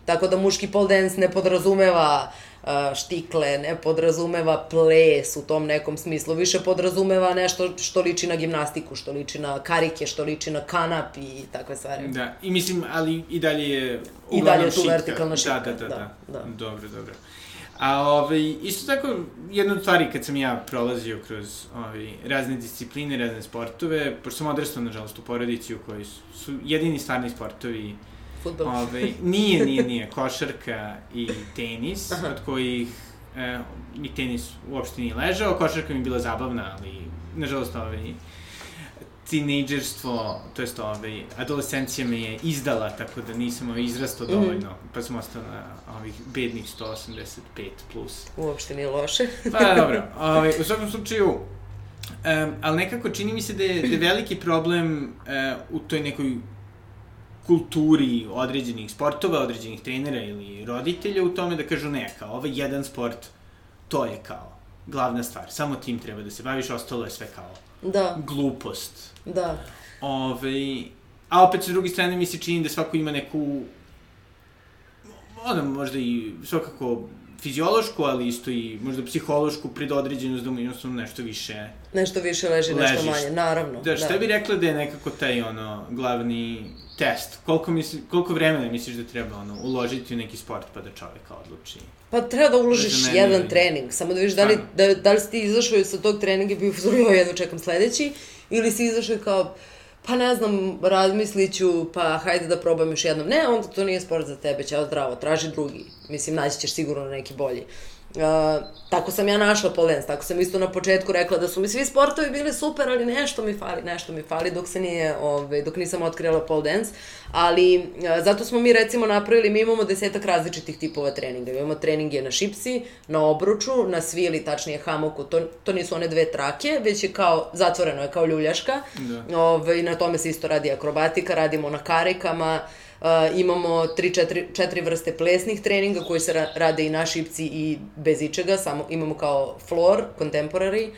[SPEAKER 2] Tako da muški pole dance ne podrazumeva uh, štikle, ne podrazumeva ples u tom nekom smislu, više podrazumeva nešto što liči na gimnastiku, što liči na karike, što liči na kanap i takve stvari.
[SPEAKER 1] Da, i mislim, ali i dalje je
[SPEAKER 2] I dalje je tu vertikalna šipka.
[SPEAKER 1] Da, da, da, da, da. da. Dobro, dobro. A ovaj, isto tako, jedna od stvari kad sam ja prolazio kroz ovaj, razne discipline, razne sportove, pošto sam odrastao, nažalost, u porodici u kojoj su, su jedini stvarni sportovi
[SPEAKER 2] Futbol.
[SPEAKER 1] Ovaj, nije, nije, nije, [LAUGHS] košarka i tenis, Aha. od kojih e, mi tenis uopšte nije ležao, košarka mi je bila zabavna, ali, nažalost, ovaj, tinejdžerstvo, to jest ovaj, adolescencija me je izdala, tako da nisam ovaj, izrastao mm. dovoljno, pa sam ostao na ovih bednih 185 plus.
[SPEAKER 2] Uopšte nije loše.
[SPEAKER 1] pa dobro, ovaj, u svakom slučaju, um, ali nekako čini mi se da je, da je veliki problem uh, u toj nekoj kulturi određenih sportova, određenih trenera ili roditelja u tome da kažu ne, kao ovaj jedan sport, to je kao glavna stvar, samo tim treba da se baviš, ostalo je sve kao
[SPEAKER 2] da.
[SPEAKER 1] glupost.
[SPEAKER 2] Da.
[SPEAKER 1] Ove, a opet sa druge strane mi se čini da svako ima neku ono možda i svakako fiziološku, ali isto i možda psihološku predodređenost da mu jednostavno nešto više
[SPEAKER 2] Nešto više leži, nešto
[SPEAKER 1] Ležiš.
[SPEAKER 2] manje, naravno.
[SPEAKER 1] Da, šta bi rekla da je nekako taj, ono, glavni test? Koliko, misli, koliko vremena misliš da treba, ono, uložiti u neki sport pa da čoveka odluči?
[SPEAKER 2] Pa treba da uložiš
[SPEAKER 1] Da
[SPEAKER 2] jedan
[SPEAKER 1] trening,
[SPEAKER 2] samo da vidiš da li, da, da li si ti izašao sa tog treninga i bio uzorio jedno čekam sledeći, ili si izašao kao, pa ne znam, razmislit ću, pa hajde da probam još jednom. Ne, onda to nije sport za tebe, ćao zdravo, traži drugi. Mislim, naći ćeš sigurno neki bolji. Uh, tako sam ja našla pole dance, tako sam isto na početku rekla da su mi svi sportovi bili super, ali nešto mi fali, nešto mi fali dok se nije, ove, dok nisam otkrila pole dance, ali uh, zato smo mi recimo napravili, mi imamo desetak različitih tipova treninga, imamo treninge na šipsi, na obruču, na svili, tačnije hamoku, to, to nisu one dve trake, već je kao, zatvoreno je kao ljuljaška,
[SPEAKER 1] Da.
[SPEAKER 2] Ove, i na tome se isto radi akrobatika, radimo na karikama, Uh, imamo tri, četiri, četiri vrste plesnih treninga koji se ra rade i na šipci i bez ičega, samo imamo kao floor, contemporary,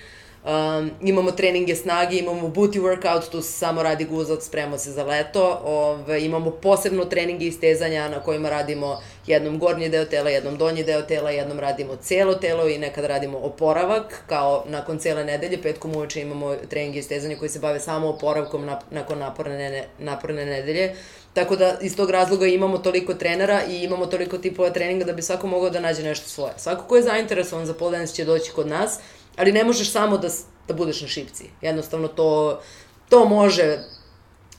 [SPEAKER 2] Um, imamo treninge snage, imamo booty workout, tu se samo radi guzac, spremamo se za leto. Ove, imamo posebno treninge istezanja na kojima radimo jednom gornji deo tela, jednom donji deo tela, jednom radimo celo telo i nekad radimo oporavak, kao nakon cele nedelje, petkom uveče imamo treninge istezanja koji se bave samo oporavkom na, nakon naporne, ne, naporne nedelje. Tako da iz tog razloga imamo toliko trenera i imamo toliko tipova treninga da bi svako mogao da nađe nešto svoje. Svako ko je zainteresovan za pole će doći kod nas, ali ne možeš samo da, da budeš na šipci. Jednostavno to, to može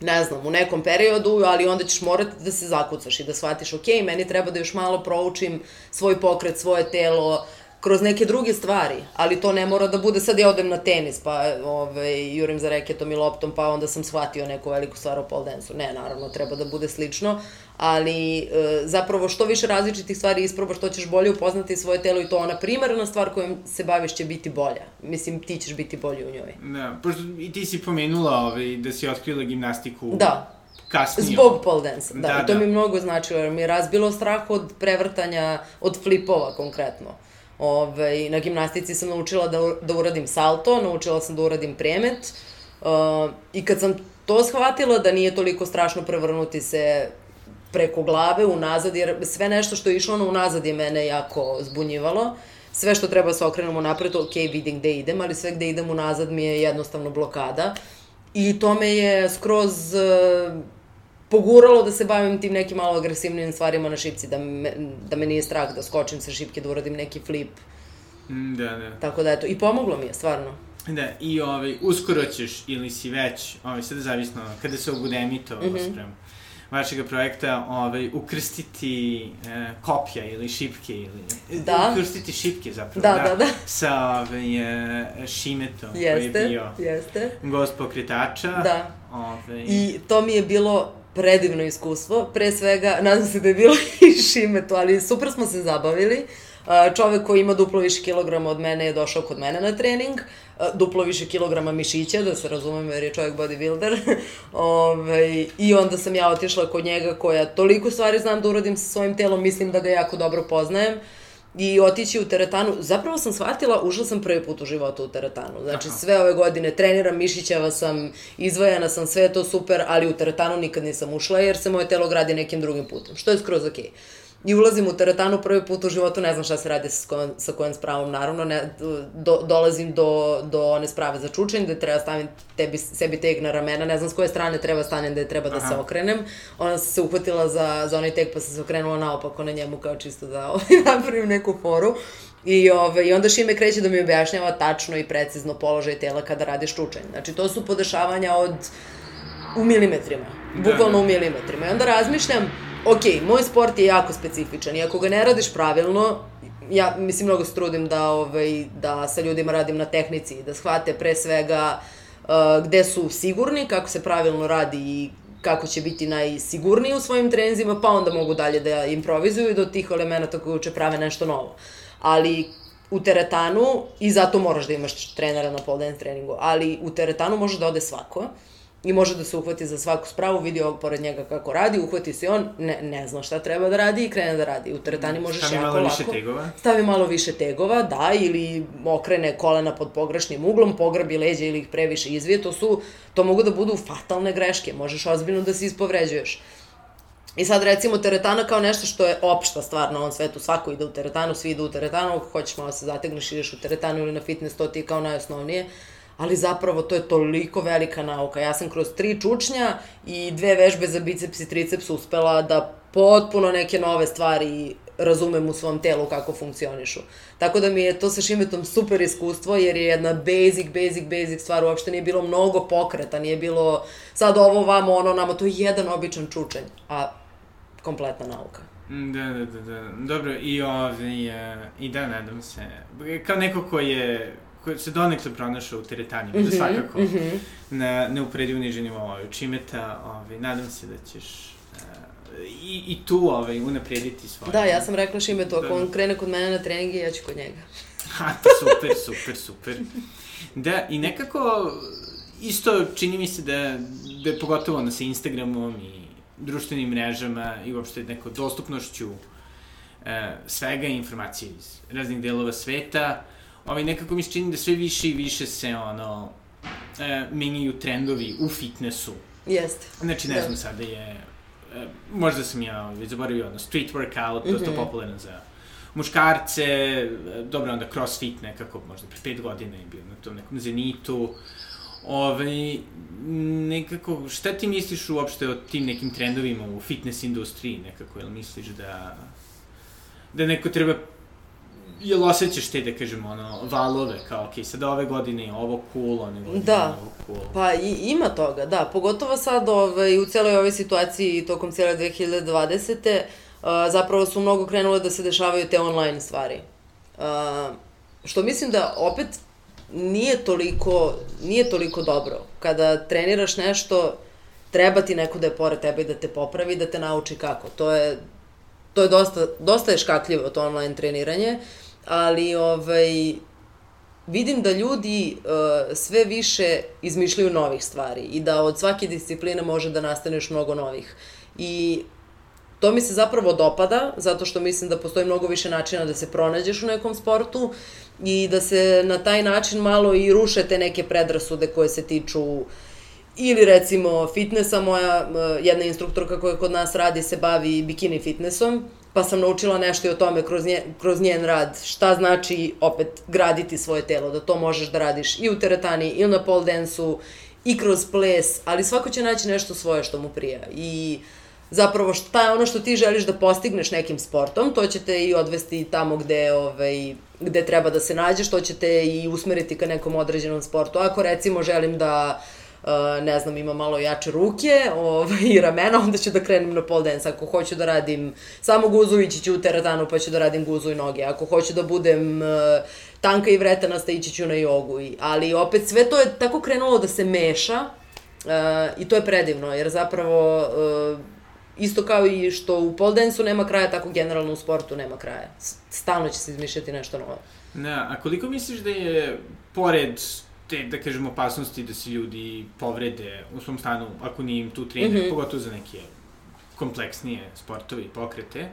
[SPEAKER 2] ne znam, u nekom periodu, ali onda ćeš morati da se zakucaš i da shvatiš, ok, meni treba da još malo proučim svoj pokret, svoje telo, kroz neke druge stvari, ali to ne mora da bude sad ja odem na tenis, pa ove, jurim za reketom i loptom, pa onda sam shvatio neku veliku stvar o pole dance-u. Ne, naravno, treba da bude slično, ali e, zapravo što više različitih stvari isprobaš, to ćeš bolje upoznati svoje telo i to ona primarna stvar kojom se baviš će biti bolja. Mislim, ti ćeš biti bolji u njoj.
[SPEAKER 1] Da, pošto i ti si pomenula ovaj, da si otkrila gimnastiku
[SPEAKER 2] Da,
[SPEAKER 1] kasnije.
[SPEAKER 2] Zbog pole dance, da,
[SPEAKER 1] Da,
[SPEAKER 2] to
[SPEAKER 1] da.
[SPEAKER 2] mi mnogo značilo, jer mi je razbilo strah od prevrtanja, od flipova konkretno. Ove, na gimnastici sam naučila da, da uradim salto, naučila sam da uradim premet uh, i kad sam to shvatila da nije toliko strašno prevrnuti se preko glave, unazad, jer sve nešto što je išlo na unazad je mene jako zbunjivalo. Sve što treba da se okrenemo napred, ok, vidim gde idem, ali sve gde idem unazad mi je jednostavno blokada. I to me je skroz uh, poguralo da se bavim tim nekim malo agresivnim stvarima na šipci, da me, da me nije strah da skočim sa šipke, da uradim neki flip.
[SPEAKER 1] Mm, Da, da.
[SPEAKER 2] Tako da, eto, i pomoglo mi je, stvarno.
[SPEAKER 1] Da, i ovaj, uskoro ćeš, ili si već, ovaj, sad zavisno, kada se obude emito, mm. -hmm. sprem vašeg projekta, ovaj, ukrstiti e, kopja ili šipke, ili...
[SPEAKER 2] Da.
[SPEAKER 1] Ukrstiti šipke, zapravo,
[SPEAKER 2] Da, da, da.
[SPEAKER 1] Sa ovaj, e, Šimetom, koji je
[SPEAKER 2] Jeste,
[SPEAKER 1] bio
[SPEAKER 2] jeste.
[SPEAKER 1] gost pokretača.
[SPEAKER 2] Da.
[SPEAKER 1] Ovaj,
[SPEAKER 2] I to mi je bilo predivno iskustvo. Pre svega, nadam se da je bilo [LAUGHS] i šimetu, ali super smo se zabavili. A, Čovek koji ima duplo više kilograma od mene je došao kod mene na trening. A, Duplo više kilograma mišića, da se razumemo jer je čovjek bodybuilder. [LAUGHS] Ove, I onda sam ja otišla kod njega koja toliko stvari znam da uradim sa svojim telom, mislim da ga jako dobro poznajem i otići u teretanu. Zapravo sam shvatila, ušla sam prvi put u životu u teretanu. Znači, sve ove godine treniram, mišićava sam, izvajana sam, sve je to super, ali u teretanu nikad nisam ušla jer se moje telo gradi nekim drugim putem, što je skroz okej. I ulazim u teretanu prvi put u životu, ne znam šta se radi sa kojom, sa kojom spravom, naravno, ne, do, dolazim do, do one sprave za čučanj, gde treba stavim tebi, sebi teg na ramena, ne znam s koje strane treba stanem, da treba da se
[SPEAKER 1] Aha.
[SPEAKER 2] okrenem. Ona se uhvatila za, za onaj teg, pa sam se okrenula naopako na njemu, kao čisto da [LAUGHS] ovaj, napravim neku foru. I, ove, I onda Šime kreće da mi objašnjava tačno i precizno položaj tela kada radiš čučanj. Znači, to su podešavanja od u milimetrima,
[SPEAKER 1] Da,
[SPEAKER 2] bukvalno
[SPEAKER 1] da.
[SPEAKER 2] u milimetrima. I onda razmišljam, ok, moj sport je jako specifičan i ako ga ne radiš pravilno, ja mislim mnogo se trudim da, ovaj, da sa ljudima radim na tehnici, da shvate pre svega uh, gde su sigurni, kako se pravilno radi i kako će biti najsigurniji u svojim trenzima, pa onda mogu dalje da improvizuju do tih elemenata koji uče prave nešto novo. Ali u teretanu, i zato moraš da imaš trenera na pole dance treningu, ali u teretanu može da ode svako i može da se uhvati za svaku spravu, vidi ovog pored njega kako radi, uhvati se on, ne, ne zna šta treba da radi i krene da radi. U teretani možeš
[SPEAKER 1] Stavi
[SPEAKER 2] jako
[SPEAKER 1] malo
[SPEAKER 2] lako.
[SPEAKER 1] više tegova.
[SPEAKER 2] Stavi malo više tegova, da, ili okrene kolena pod pogrešnim uglom, pograbi leđa ili ih previše izvije, to su, to mogu da budu fatalne greške, možeš ozbiljno da se ispovređuješ. I sad recimo teretana kao nešto što je opšta stvar na ovom svetu, svako ide u teretanu, svi idu u teretanu, ako hoćeš malo se zategneš, ideš u teretanu ili na fitness, to ti je kao najosnovnije. Ali zapravo to je toliko velika nauka. Ja sam kroz tri čučnja i dve vežbe za biceps i triceps uspela da potpuno neke nove stvari razumem u svom telu kako funkcionišu. Tako da mi je to sa šimetom super iskustvo, jer je jedna basic, basic, basic stvar, uopšte nije bilo mnogo pokreta, nije bilo sad ovo, vamo, ono, nama, to je jedan običan čučanj, a kompletna nauka.
[SPEAKER 1] Mm, da, da, da, da. Dobro, i ovdje, i da, nadam se, kao neko ko je, ko se donekle pronašao u teretanima, mm -hmm, da svakako mm -hmm. na neuporedivo niže nivou čimeta, ovaj, nadam se da ćeš i, i tu ovaj, unaprediti svoje.
[SPEAKER 2] Da, ja sam rekla Šime to, ako da, on krene kod mene na treninge, ja ću kod njega. [LAUGHS]
[SPEAKER 1] Ha, to super, super, super. Da, i nekako, isto čini mi se da, da je pogotovo na sa Instagramom i društvenim mrežama i uopšte neko dostupnošću e, svega informacije iz raznih delova sveta, ovaj, nekako mi se čini da sve više i više se ono, e, menjaju trendovi u fitnessu.
[SPEAKER 2] Jeste.
[SPEAKER 1] Znači, ne da. znam, sada je E, možda sam ja već zaboravio, ono, street workout, mm -hmm. popularno za muškarce, e, dobro, onda crossfit nekako, možda pre pet godina je bio na tom nekom zenitu. Ove, nekako, šta ti misliš uopšte o tim nekim trendovima u fitness industriji nekako, jel misliš da da neko treba jel osjećaš te, da kažemo, ono, valove, kao, okej, okay, sad ove godine je ovo cool, one godine
[SPEAKER 2] da.
[SPEAKER 1] je ovo
[SPEAKER 2] cool. Pa i, ima toga, da, pogotovo sad ovaj, u celoj ovoj situaciji tokom cijele 2020. Uh, zapravo su mnogo krenule da se dešavaju te online stvari. Uh, što mislim da opet nije toliko, nije toliko dobro. Kada treniraš nešto, treba ti neko da je pored tebe i da te popravi, da te nauči kako. To je, to je dosta, dosta je škakljivo to online treniranje. Uh, ali ovaj, vidim da ljudi uh, sve više izmišljaju novih stvari i da od svake discipline može da nastaneš mnogo novih. I to mi se zapravo dopada, zato što mislim da postoji mnogo više načina da se pronađeš u nekom sportu i da se na taj način malo i ruše te neke predrasude koje se tiču ili recimo fitnessa, moja uh, jedna instruktorka koja kod nas radi se bavi bikini fitnessom pa sam naučila nešto i o tome kroz, nje, kroz njen rad, šta znači opet graditi svoje telo, da to možeš da radiš i u teretani, i na pole dance-u, i kroz ples, ali svako će naći nešto svoje što mu prija. I zapravo šta je ono što ti želiš da postigneš nekim sportom, to će te i odvesti tamo gde, ovaj, gde treba da se nađeš, to će te i usmeriti ka nekom određenom sportu. Ako recimo želim da ne znam, ima malo jače ruke [LAUGHS] ovaj, i ramena, onda ću da krenem na pole dance. Ako hoću da radim samo guzu, ići ću u teretanu pa ću da radim guzu i noge. Ako hoću da budem uh, tanka i vretenasta, ići ću na jogu. Ali opet sve to je tako krenulo da se meša uh, i to je predivno, jer zapravo uh, isto kao i što u pole dance nema kraja, tako generalno u sportu nema kraja. Stalno će se izmišljati nešto novo.
[SPEAKER 1] Ne, a koliko misliš da je, pored te, da kažemo, opasnosti da se ljudi povrede u svom stanu ako nije im tu trener, mm -hmm. pogotovo za neke kompleksnije sportove i pokrete.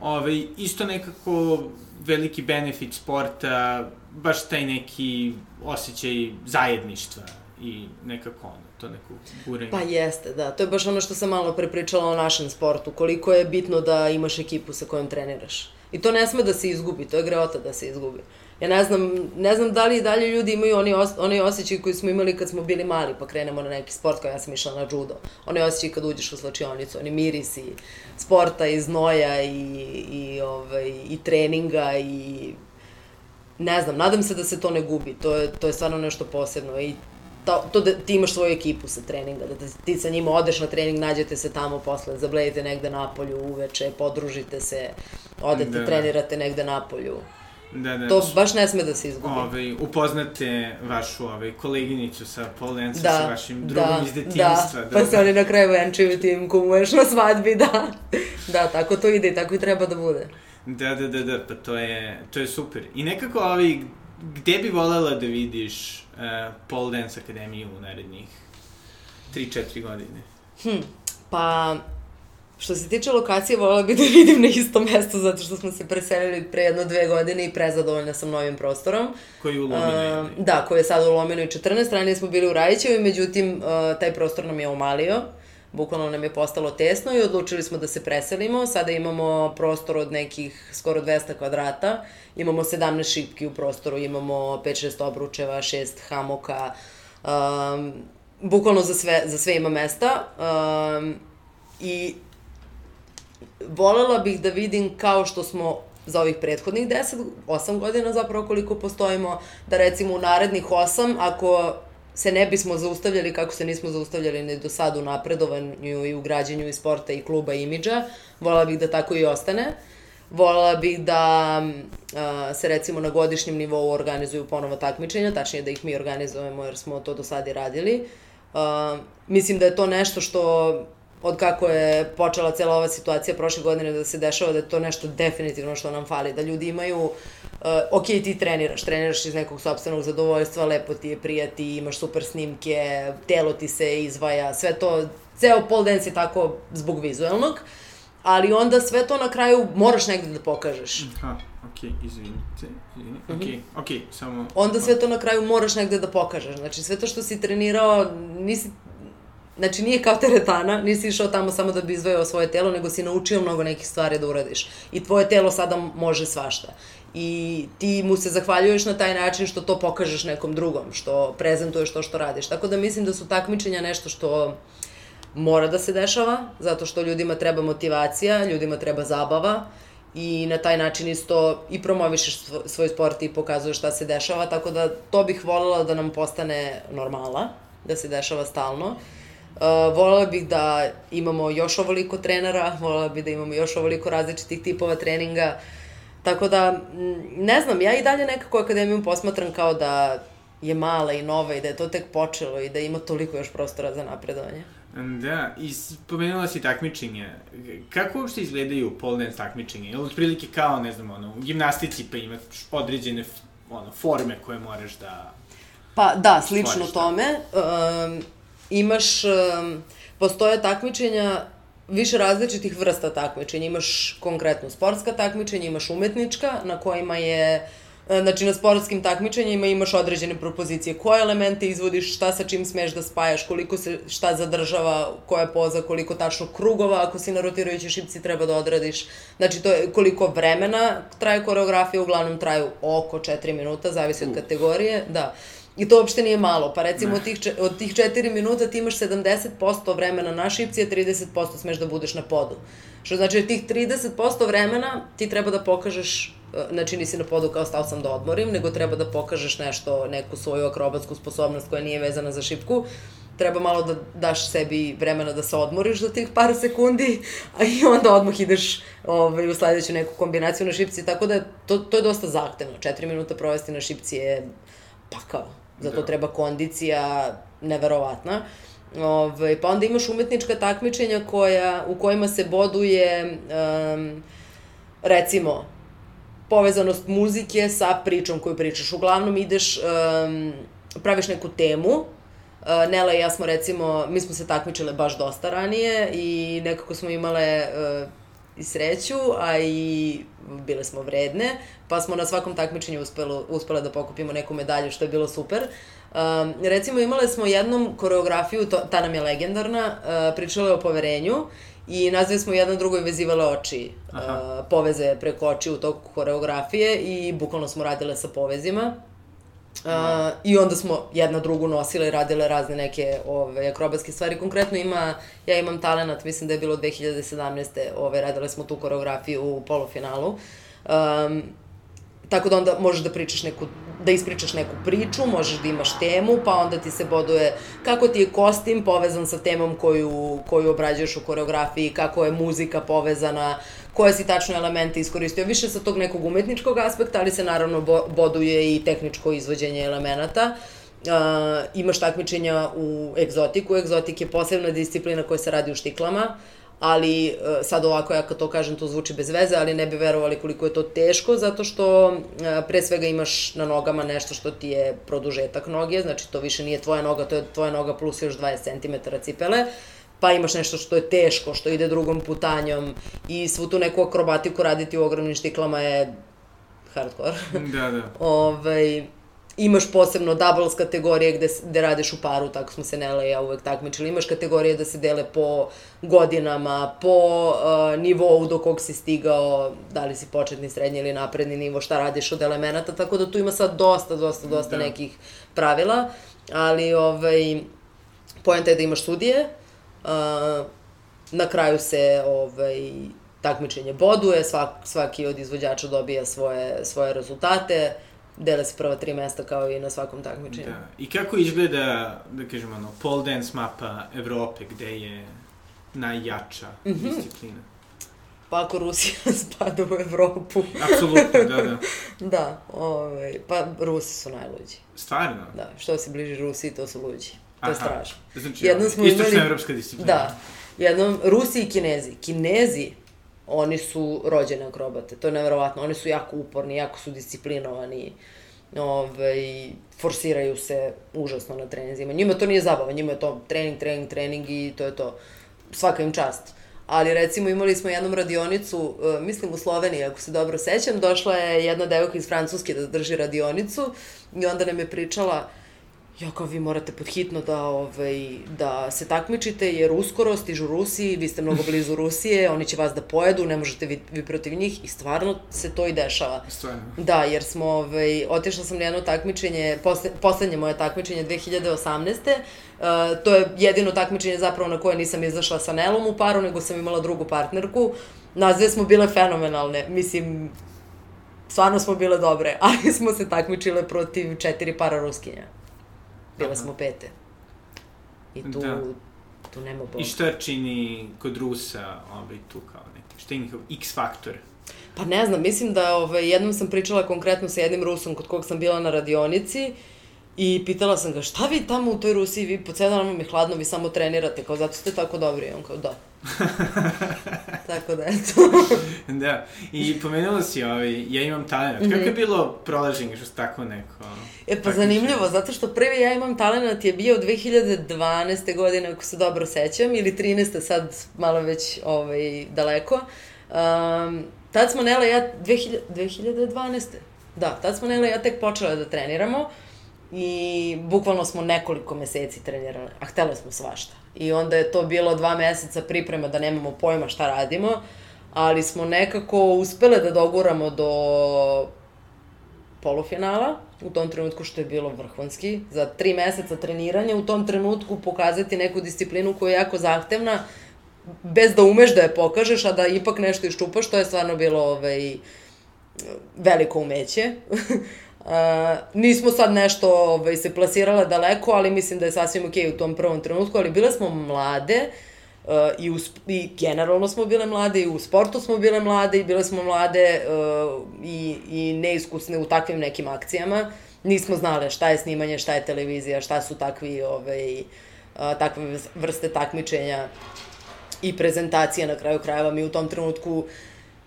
[SPEAKER 1] Ove, isto nekako veliki benefit sporta, baš taj neki osjećaj zajedništva i nekako ono, to neko guranje.
[SPEAKER 2] Pa jeste, da. To je baš ono što sam malo prepričala o našem sportu. Koliko je bitno da imaš ekipu sa kojom treniraš. I to ne sme da se izgubi, to je greota da se izgubi. Ja ne znam, ne znam da li i dalje ljudi imaju oni, os, oni osjećaj koji smo imali kad smo bili mali, pa krenemo na neki sport, kao ja sam išla na judo. Oni osjećaj kad uđeš u slačionicu, oni mirisi sporta i znoja i, i, ovaj, i treninga i ne znam, nadam se da se to ne gubi. To je, to je stvarno nešto posebno i to, to da ti imaš svoju ekipu sa treninga, da ti sa njima odeš na trening, nađete se tamo posle, zablejete negde napolju uveče, podružite se, odete, da. trenirate negde napolju. Da, da. To baš ne sme da se izgubi.
[SPEAKER 1] Ove, ovaj, upoznate vašu ove, ovaj, koleginicu sa pole da, sa vašim drugom da, iz detinjstva.
[SPEAKER 2] Da, pa se oni na kraju venčuju tim kumuješ na svadbi, da. Da, tako to ide i tako i treba da bude.
[SPEAKER 1] Da, da, da, da, pa to je, to je super. I nekako, ovi, gde bi volela da vidiš uh, pole dance akademiju u narednih 3-4 godine?
[SPEAKER 2] Hm, pa Što se tiče lokacije, volila bih [LAUGHS] da vidim na istom mestu, zato što smo se preselili pre jedno dve godine i prezadovoljna sam novim prostorom.
[SPEAKER 1] Koji je u Lominoj? Uh,
[SPEAKER 2] da, koji je sad u Lominoj 14, ranije smo bili u Rajićevi, međutim, uh, taj prostor nam je omalio. bukvalno nam je postalo tesno i odlučili smo da se preselimo. Sada imamo prostor od nekih skoro 200 kvadrata, imamo 17 šipki u prostoru, imamo 5-6 obručeva, 6 hamoka, um, bukvalno za sve, za sve ima mesta. Um, I volela bih da vidim kao što smo za ovih prethodnih 10, 8 godina zapravo koliko postojimo, da recimo u narednih 8, ako se ne bismo zaustavljali kako se nismo zaustavljali ni do sad u napredovanju i u građenju i sporta i kluba i imidža, volela bih da tako i ostane. Volela bih da a, se recimo na godišnjem nivou organizuju ponovo takmičenja, tačnije da ih mi organizujemo jer smo to do sad i radili. A, mislim da je to nešto što od kako je počela cela ova situacija prošle godine da se dešava da je to nešto definitivno što nam fali, da ljudi imaju uh, ok, ti treniraš, treniraš iz nekog sobstvenog zadovoljstva, lepo ti je, prijati, imaš super snimke, telo ti se izvaja, sve to, ceo pole dance je tako zbog vizualnog, ali onda sve to na kraju moraš negde da pokažeš.
[SPEAKER 1] Aha, okej, okay, izvinite, izvinite, okej, okay, mhm. okej, okay, samo...
[SPEAKER 2] Onda sve to na kraju moraš negde da pokažeš, znači sve to što si trenirao, nisi Znači, nije kao teretana, nisi išao tamo samo da bi izvojao svoje telo, nego si naučio mnogo nekih stvari da uradiš. I tvoje telo sada može svašta. I ti mu se zahvaljuješ na taj način što to pokažeš nekom drugom, što prezentuješ to što radiš. Tako da mislim da su takmičenja nešto što mora da se dešava, zato što ljudima treba motivacija, ljudima treba zabava i na taj način isto i promovišeš svoj sport i pokazuješ šta se dešava, tako da to bih voljela da nam postane normala, da se dešava stalno. Uh, Uh, volela bih da imamo još ovoliko trenera, volela bih da imamo još ovoliko različitih tipova treninga. Tako da, ne znam, ja i dalje nekako akademiju posmatram kao da je mala i nova i da je to tek počelo i da ima toliko još prostora za napredovanje.
[SPEAKER 1] Da, i spomenula si takmičenje. Kako uopšte izgledaju pole dance takmičenje? Ili otprilike kao, ne znam, ono, u gimnastici pa imaš određene ono, forme koje moraš da...
[SPEAKER 2] Pa da, slično tome. Um, imaš, postoje takmičenja više različitih vrsta takmičenja. Imaš konkretno sportska takmičenja, imaš umetnička na kojima je Znači, na sportskim takmičenjima imaš određene propozicije. Koje elemente izvodiš, šta sa čim smeš da spajaš, koliko se šta zadržava, koja poza, koliko tačno krugova, ako si na rotirajućoj šipci treba da odradiš. Znači, to je koliko vremena traje koreografija, uglavnom traju oko 4 minuta, zavisi od kategorije. Da. I to uopšte nije malo. Pa recimo od tih, od tih 4 minuta ti imaš 70% vremena na šipci, a 30% smeš da budeš na podu. Što znači da tih 30% vremena ti treba da pokažeš, e, znači nisi na podu kao stao sam da odmorim, nego treba da pokažeš nešto, neku svoju akrobatsku sposobnost koja nije vezana za šipku. Treba malo da daš sebi vremena da se odmoriš za tih par sekundi, a i onda odmah ideš ovaj, u sledeću neku kombinaciju na šipci, tako da to, to je dosta zahtevno. 4 minuta provesti na šipci je pakao. Za to da. treba kondicija neverovatna. Ove, ovaj, pa onda imaš umetnička takmičenja koja, u kojima se boduje, um, recimo, povezanost muzike sa pričom koju pričaš. Uglavnom ideš, um, praviš neku temu, uh, Nela i ja smo recimo, mi smo se takmičile baš dosta ranije i nekako smo imale uh, i sreću, a i bile smo vredne, pa smo na svakom takmičenju uspelo, uspele da pokupimo neku medalju, što je bilo super. Um, recimo imale smo jednom koreografiju, to, ta nam je legendarna, uh, pričala je o poverenju i nazve smo jedna drugoj vezivale oči, uh, poveze preko oči u toku koreografije i bukvalno smo radile sa povezima. Uh, I onda smo jedna drugu nosile i radile razne neke ove, akrobatske stvari. Konkretno ima, ja imam talenat, mislim da je bilo 2017. Ove, radile smo tu koreografiju u polufinalu. Um, tako da onda možeš da pričaš neku, da ispričaš neku priču, možeš da imaš temu, pa onda ti se boduje kako ti je kostim povezan sa temom koju, koju obrađuješ u koreografiji, kako je muzika povezana, koje si tačno elemente iskoristio, više sa tog nekog umetničkog aspekta, ali se naravno boduje i tehničko izvođenje elemenata. Uh, imaš takmičenja u egzotiku. Egzotik je posebna disciplina koja se radi u štiklama, ali uh, sad ovako ja kad to kažem to zvuči bez veze, ali ne bi verovali koliko je to teško, zato što uh, pre svega imaš na nogama nešto što ti je produžetak noge, znači to više nije tvoja noga, to je tvoja noga plus još 20 cm cipele. Uh, pa imaš nešto što je teško, što ide drugom putanjom i svu tu neku akrobatiku raditi u ogromnim štiklama je hardcore. [LAUGHS]
[SPEAKER 1] Da, da.
[SPEAKER 2] Ove, ovaj, imaš posebno doubles kategorije gde, gde radiš u paru, tako smo se Nela i ja uvek takmičili. Imaš kategorije da se dele po godinama, po uh, nivou do kog si stigao, da li si početni, srednji ili napredni nivo, šta radiš od elemenata, tako da tu ima sad dosta, dosta, dosta da. nekih pravila, ali ovaj, poenta je da imaš sudije, uh, na kraju se ovaj, takmičenje boduje, svak, svaki od izvođača dobija svoje, svoje rezultate, dele se prva tri mesta kao i na svakom takmičenju.
[SPEAKER 1] Da. I kako izgleda, da kažem, ono, pole dance mapa Evrope, gde je najjača mm -hmm. disciplina?
[SPEAKER 2] Pa ako Rusija [LAUGHS] spada u Evropu.
[SPEAKER 1] Apsolutno, da, da. [LAUGHS]
[SPEAKER 2] da, ovaj, pa Rusi su najluđi.
[SPEAKER 1] Stvarno?
[SPEAKER 2] Da, što se bliži Rusiji, to su luđi. To je strašno.
[SPEAKER 1] Znači, Jednom smo istočna imali... evropska disciplina.
[SPEAKER 2] Da. Jednom, Rusi i Kinezi. Kinezi, oni su rođene akrobate, to je nevjerovatno. Oni su jako uporni, jako su disciplinovani, ovaj, forsiraju se užasno na treninzima. Njima to nije zabava, njima je to trening, trening, trening i to je to. Svaka im čast. Ali recimo imali smo jednom radionicu, e, mislim u Sloveniji, ako se dobro sećam, došla je jedna devojka iz Francuske da drži radionicu i onda nam je pričala uh, ja kao vi morate podhitno da, ovaj, da se takmičite, jer uskoro stižu Rusi, vi ste mnogo blizu [LAUGHS] Rusije, oni će vas da pojedu, ne možete vi, vi protiv njih i stvarno se to i dešava.
[SPEAKER 1] Stvarno?
[SPEAKER 2] Da, jer smo, ovaj, otišla sam na jedno takmičenje, posle, poslednje moje takmičenje 2018. Uh, to je jedino takmičenje zapravo na koje nisam izašla sa Nelom u paru, nego sam imala drugu partnerku. Nas dve smo bile fenomenalne, mislim, stvarno smo bile dobre, [LAUGHS] ali smo se takmičile protiv četiri para ruskinja. Bile Aha. smo pete. I tu, da. tu nema Boga.
[SPEAKER 1] I šta čini kod Rusa ovaj, tu kao neki, šta je njihov X faktor?
[SPEAKER 2] Pa ne znam, mislim da ovaj, jednom sam pričala konkretno sa jednim Rusom kod kog sam bila na radionici i pitala sam ga šta vi tamo u toj Rusiji, vi po cijel dan vam je hladno, vi samo trenirate, kao zato ste tako dobri. I on kao da. [LAUGHS] Tako da, eto. [LAUGHS]
[SPEAKER 1] da, i pomenula si, ovaj, ja imam talent. Kako je mhm. bilo prolaženje što tako neko?
[SPEAKER 2] E, pa zanimljivo, zato što prvi ja imam talent je bio 2012. godine, ako se dobro sećam, ili 13. sad malo već ovaj, daleko. Um, tad smo Nela ja, 2000, 2012. Da, tad smo Nela ja tek počela da treniramo i bukvalno smo nekoliko meseci trenirali, a htele smo svašta. I onda je to bilo dva meseca priprema da nemamo pojma šta radimo, ali smo nekako uspele da doguramo do polufinala, u tom trenutku što je bilo vrhunski. Za tri meseca treniranja u tom trenutku pokazati neku disciplinu koja je jako zahtevna, bez da umeš da je pokažeš, a da ipak nešto iščupaš, to je stvarno bilo ovaj, veliko umeće. [LAUGHS] Uh, nismo sad nešto ovaj, se plasirale daleko, ali mislim da je sasvim okej okay u tom prvom trenutku, ali bile smo mlade uh, i, u, i generalno smo bile mlade i u sportu smo bile mlade i bile smo mlade uh, i, i neiskusne u takvim nekim akcijama. Nismo znale šta je snimanje, šta je televizija, šta su takvi, ovaj, uh, takve vrste takmičenja i prezentacije na kraju krajeva. Mi u tom trenutku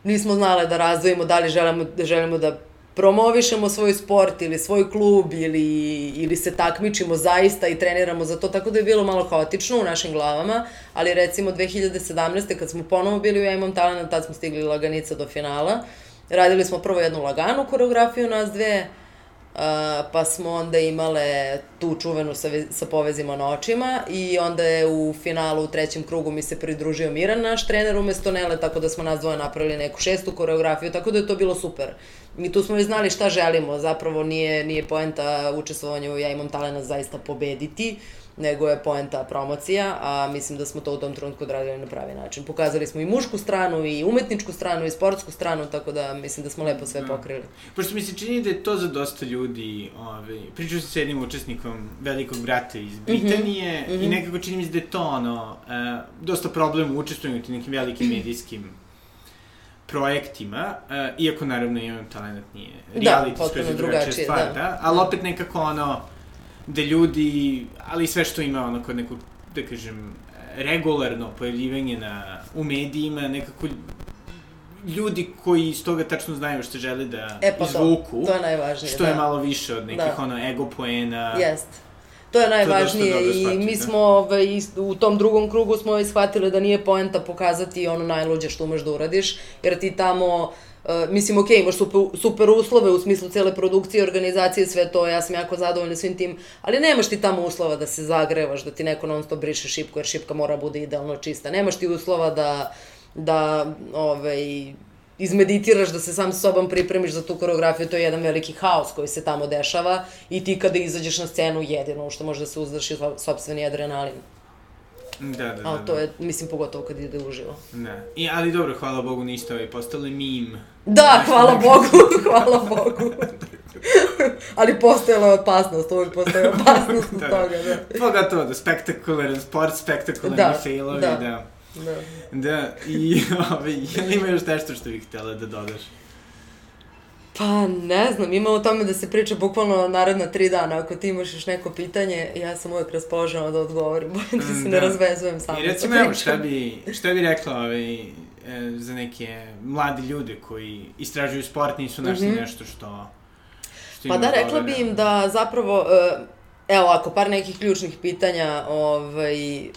[SPEAKER 2] nismo znale da razdvojimo da li želimo, da želimo da promovišemo svoj sport ili svoj klub ili, ili se takmičimo zaista i treniramo za to, tako da je bilo malo haotično u našim glavama, ali recimo 2017. kad smo ponovo bili u Ja imam talent, tad smo stigli laganica do finala, radili smo prvo jednu laganu koreografiju nas dve, Uh, pa smo onda imale tu čuvenu sa, sa povezima na očima i onda je u finalu u trećem krugu mi se pridružio Miran, naš trener, umesto Nele, tako da smo nas dvoje napravili neku šestu koreografiju, tako da je to bilo super. I tu smo već znali šta želimo, zapravo nije, nije poenta učestvovanju, ja imam talena zaista pobediti, nego je poenta promocija, a mislim da smo to u tom trenutku odradili na pravi način. Pokazali smo i mušku stranu, i umetničku stranu, i sportsku stranu, tako da mislim da smo lepo sve da. pokrili.
[SPEAKER 1] Pošto mi se čini da je to za dosta ljudi, ovaj, pričao sam s jednim učesnikom velikog brata iz mhm. Britanije mm -hmm. i mhm. nekako čini mi se da je to ono, e, dosta problem u učestvuju u nekim velikim [CLEARS THROAT] medijskim projektima, uh, iako naravno imam talent nije
[SPEAKER 2] da, reality, da, potpuno drugačije, stvar, da.
[SPEAKER 1] da. Ali opet nekako ono, da ljudi, ali sve što ima ono kod nekog, da kažem, regularno pojavljivanje na, u medijima, nekako ljudi koji iz toga tačno znaju što žele da
[SPEAKER 2] e, pa
[SPEAKER 1] izvuku.
[SPEAKER 2] To, to je najvažnije,
[SPEAKER 1] Što da. je malo više od nekih da. ono ego poena.
[SPEAKER 2] Jest. To je najvažnije to je i mi da. smo ovaj, u tom drugom krugu smo ovaj, shvatili da nije poenta pokazati ono najluđe što umeš da uradiš, jer ti tamo uh, Uh, mislim, ok, imaš super, super uslove u smislu cele produkcije, organizacije, sve to, ja sam jako zadovoljna svim tim, ali nemaš ti tamo uslova da se zagrevaš, da ti neko non stop briše šipku, jer šipka mora bude idealno čista. Nemaš ti uslova da, da ovaj, izmeditiraš, da se sam sa sobom pripremiš za tu koreografiju, to je jedan veliki haos koji se tamo dešava i ti kada izađeš na scenu jedino što može da se uzdraši sobstveni adrenalin.
[SPEAKER 1] Da, da, da.
[SPEAKER 2] Ali to
[SPEAKER 1] da.
[SPEAKER 2] je, mislim, pogotovo kad ide uživo.
[SPEAKER 1] Da. I, ali dobro, hvala Bogu niste ovaj postali mim.
[SPEAKER 2] Da, hvala Bogu, [LAUGHS] hvala Bogu. [LAUGHS] ali postojala je opasnost, uvijek postoje opasnost od [LAUGHS]
[SPEAKER 1] Da.
[SPEAKER 2] toga, da.
[SPEAKER 1] Pogotovo da spektakularan sport, spektakularni
[SPEAKER 2] Da,
[SPEAKER 1] failovi,
[SPEAKER 2] da.
[SPEAKER 1] da.
[SPEAKER 2] Da.
[SPEAKER 1] Da, i [LAUGHS] ovaj, je li ima još nešto što bih htjela da dodaš?
[SPEAKER 2] Pa ne znam, ima o tome da se priča bukvalno naredna tri dana. Ako ti imaš još neko pitanje, ja sam uvek raspoložena da odgovorim, [LAUGHS] da se
[SPEAKER 1] Mm,
[SPEAKER 2] ne
[SPEAKER 1] da.
[SPEAKER 2] razvezujem sama
[SPEAKER 1] I recimo, evo, šta bi, šta bi rekla ovaj, e, za neke mladi ljude koji istražuju sport, nisu našli
[SPEAKER 2] Mhm.
[SPEAKER 1] nešto što... što
[SPEAKER 2] Pa
[SPEAKER 1] im
[SPEAKER 2] da, rekla bi im da zapravo, e, evo ako par nekih ključnih pitanja, ovaj,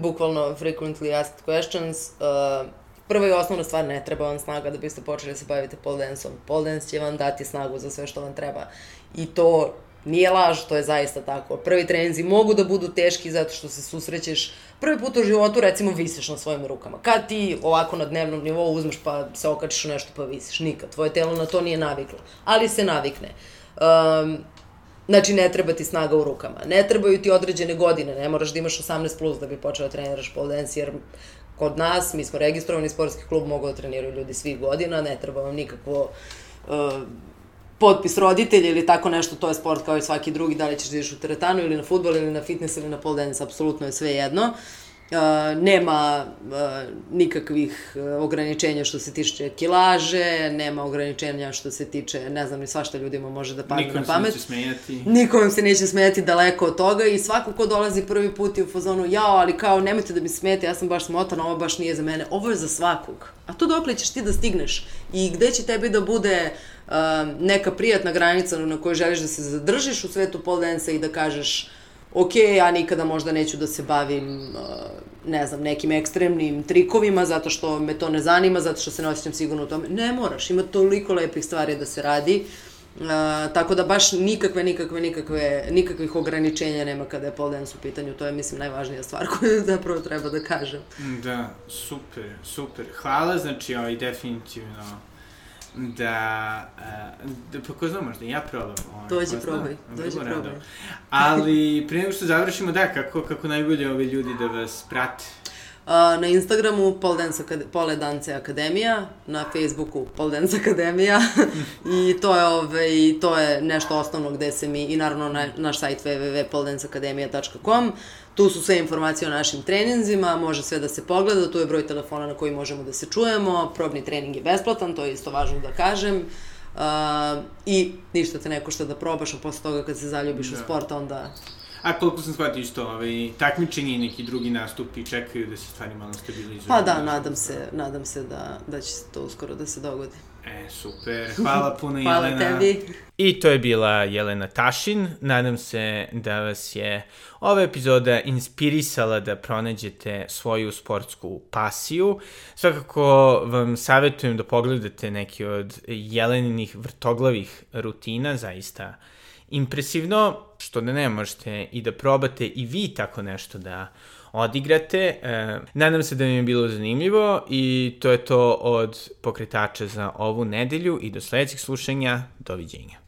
[SPEAKER 2] bukvalno frequently asked questions, e, prva i osnovna stvar, ne treba vam snaga da biste počeli da se bavite pole dance-om. Pole dance će vam dati snagu za sve što vam treba. I to nije laž, to je zaista tako. Prvi treninzi mogu da budu teški zato što se susrećeš prvi put u životu, recimo, visiš na svojim rukama. Kad ti ovako na dnevnom nivou uzmeš pa se okačiš u nešto pa visiš, nikad. Tvoje telo na to nije naviklo. Ali se navikne. Um, Znači, ne treba ti snaga u rukama. Ne trebaju ti određene godine. Ne moraš da imaš 18 plus da bi počeo da treniraš pole dance, jer kod nas, mi smo registrovani sportski klub, mogu da treniraju ljudi svih godina, ne treba vam nikakvo uh, potpis roditelja ili tako nešto, to je sport kao i svaki drugi, da li ćeš da ideš u teretanu ili na futbol ili na fitness ili na pole dance, apsolutno je sve jedno. Uh, nema uh, nikakvih uh, ograničenja što se tiče kilaže, nema ograničenja što se tiče, ne znam ni svašta ljudima može da padne
[SPEAKER 1] Nikom
[SPEAKER 2] na
[SPEAKER 1] se
[SPEAKER 2] pamet.
[SPEAKER 1] neće smijati.
[SPEAKER 2] Niko vam se neće smijeti daleko od toga i svako ko dolazi prvi put je u fazonu jao, ali kao nemojte da mi smete, ja sam baš smotana, ovo baš nije za mene. Ovo je za svakog. A to dokle ćeš ti da stigneš? I gde će tebi da bude um, neka prijatna granica na kojoj želiš da se zadržiš u svetu pole dance i da kažeš ok, ja nikada možda neću da se bavim, uh, ne znam, nekim ekstremnim trikovima, zato što me to ne zanima, zato što se ne osjećam sigurno u tome. Ne moraš, ima toliko lepih stvari da se radi. Uh, tako da baš nikakve, nikakve, nikakve, nikakvih ograničenja nema kada je pole dance u pitanju. To je, mislim, najvažnija stvar [LAUGHS] koju zapravo treba da kažem.
[SPEAKER 1] Da, super, super. Hvala, znači, ovaj, definitivno da, uh, da pa ko zna, možda ja probam. Ovaj,
[SPEAKER 2] Dođi,
[SPEAKER 1] zna,
[SPEAKER 2] probaj, dođi, probaj.
[SPEAKER 1] Ali, prije nego što završimo, da, kako, kako najbolje ovi ljudi da vas prate.
[SPEAKER 2] Na Instagramu Pole Dance, Akade- Pole Dance Akademija, na Facebooku Pole Dance Akademija [LAUGHS] i to je, ovaj, to je nešto osnovno gde se mi, i naravno na, naš sajt www.poledanceakademija.com Tu su sve informacije o našim treninzima, može sve da se pogleda, tu je broj telefona na koji možemo da se čujemo, probni trening je besplatan, to je isto važno da kažem. Uh, I ništa te ne košta da probaš, a posle toga kad se zaljubiš
[SPEAKER 1] Da.
[SPEAKER 2] u sport, onda
[SPEAKER 1] A koliko sam shvatio isto, ovaj, takmičenje i neki drugi nastupi čekaju da se stvari malo stabilizuju.
[SPEAKER 2] Pa da, nadam se, nadam se da, da će se to uskoro da se dogodi.
[SPEAKER 1] E, super. Hvala puno,
[SPEAKER 2] Hvala
[SPEAKER 1] Jelena.
[SPEAKER 2] tebi.
[SPEAKER 1] I to je bila Jelena Tašin. Nadam se da vas je ova epizoda inspirisala da pronađete svoju sportsku pasiju. Svakako vam savjetujem da pogledate neki od Jeleninih vrtoglavih rutina, zaista impresivno, što da ne možete i da probate i vi tako nešto da odigrate. E, nadam se da vam je bilo zanimljivo i to je to od pokretača za ovu nedelju i do sledećeg slušanja. Doviđenja.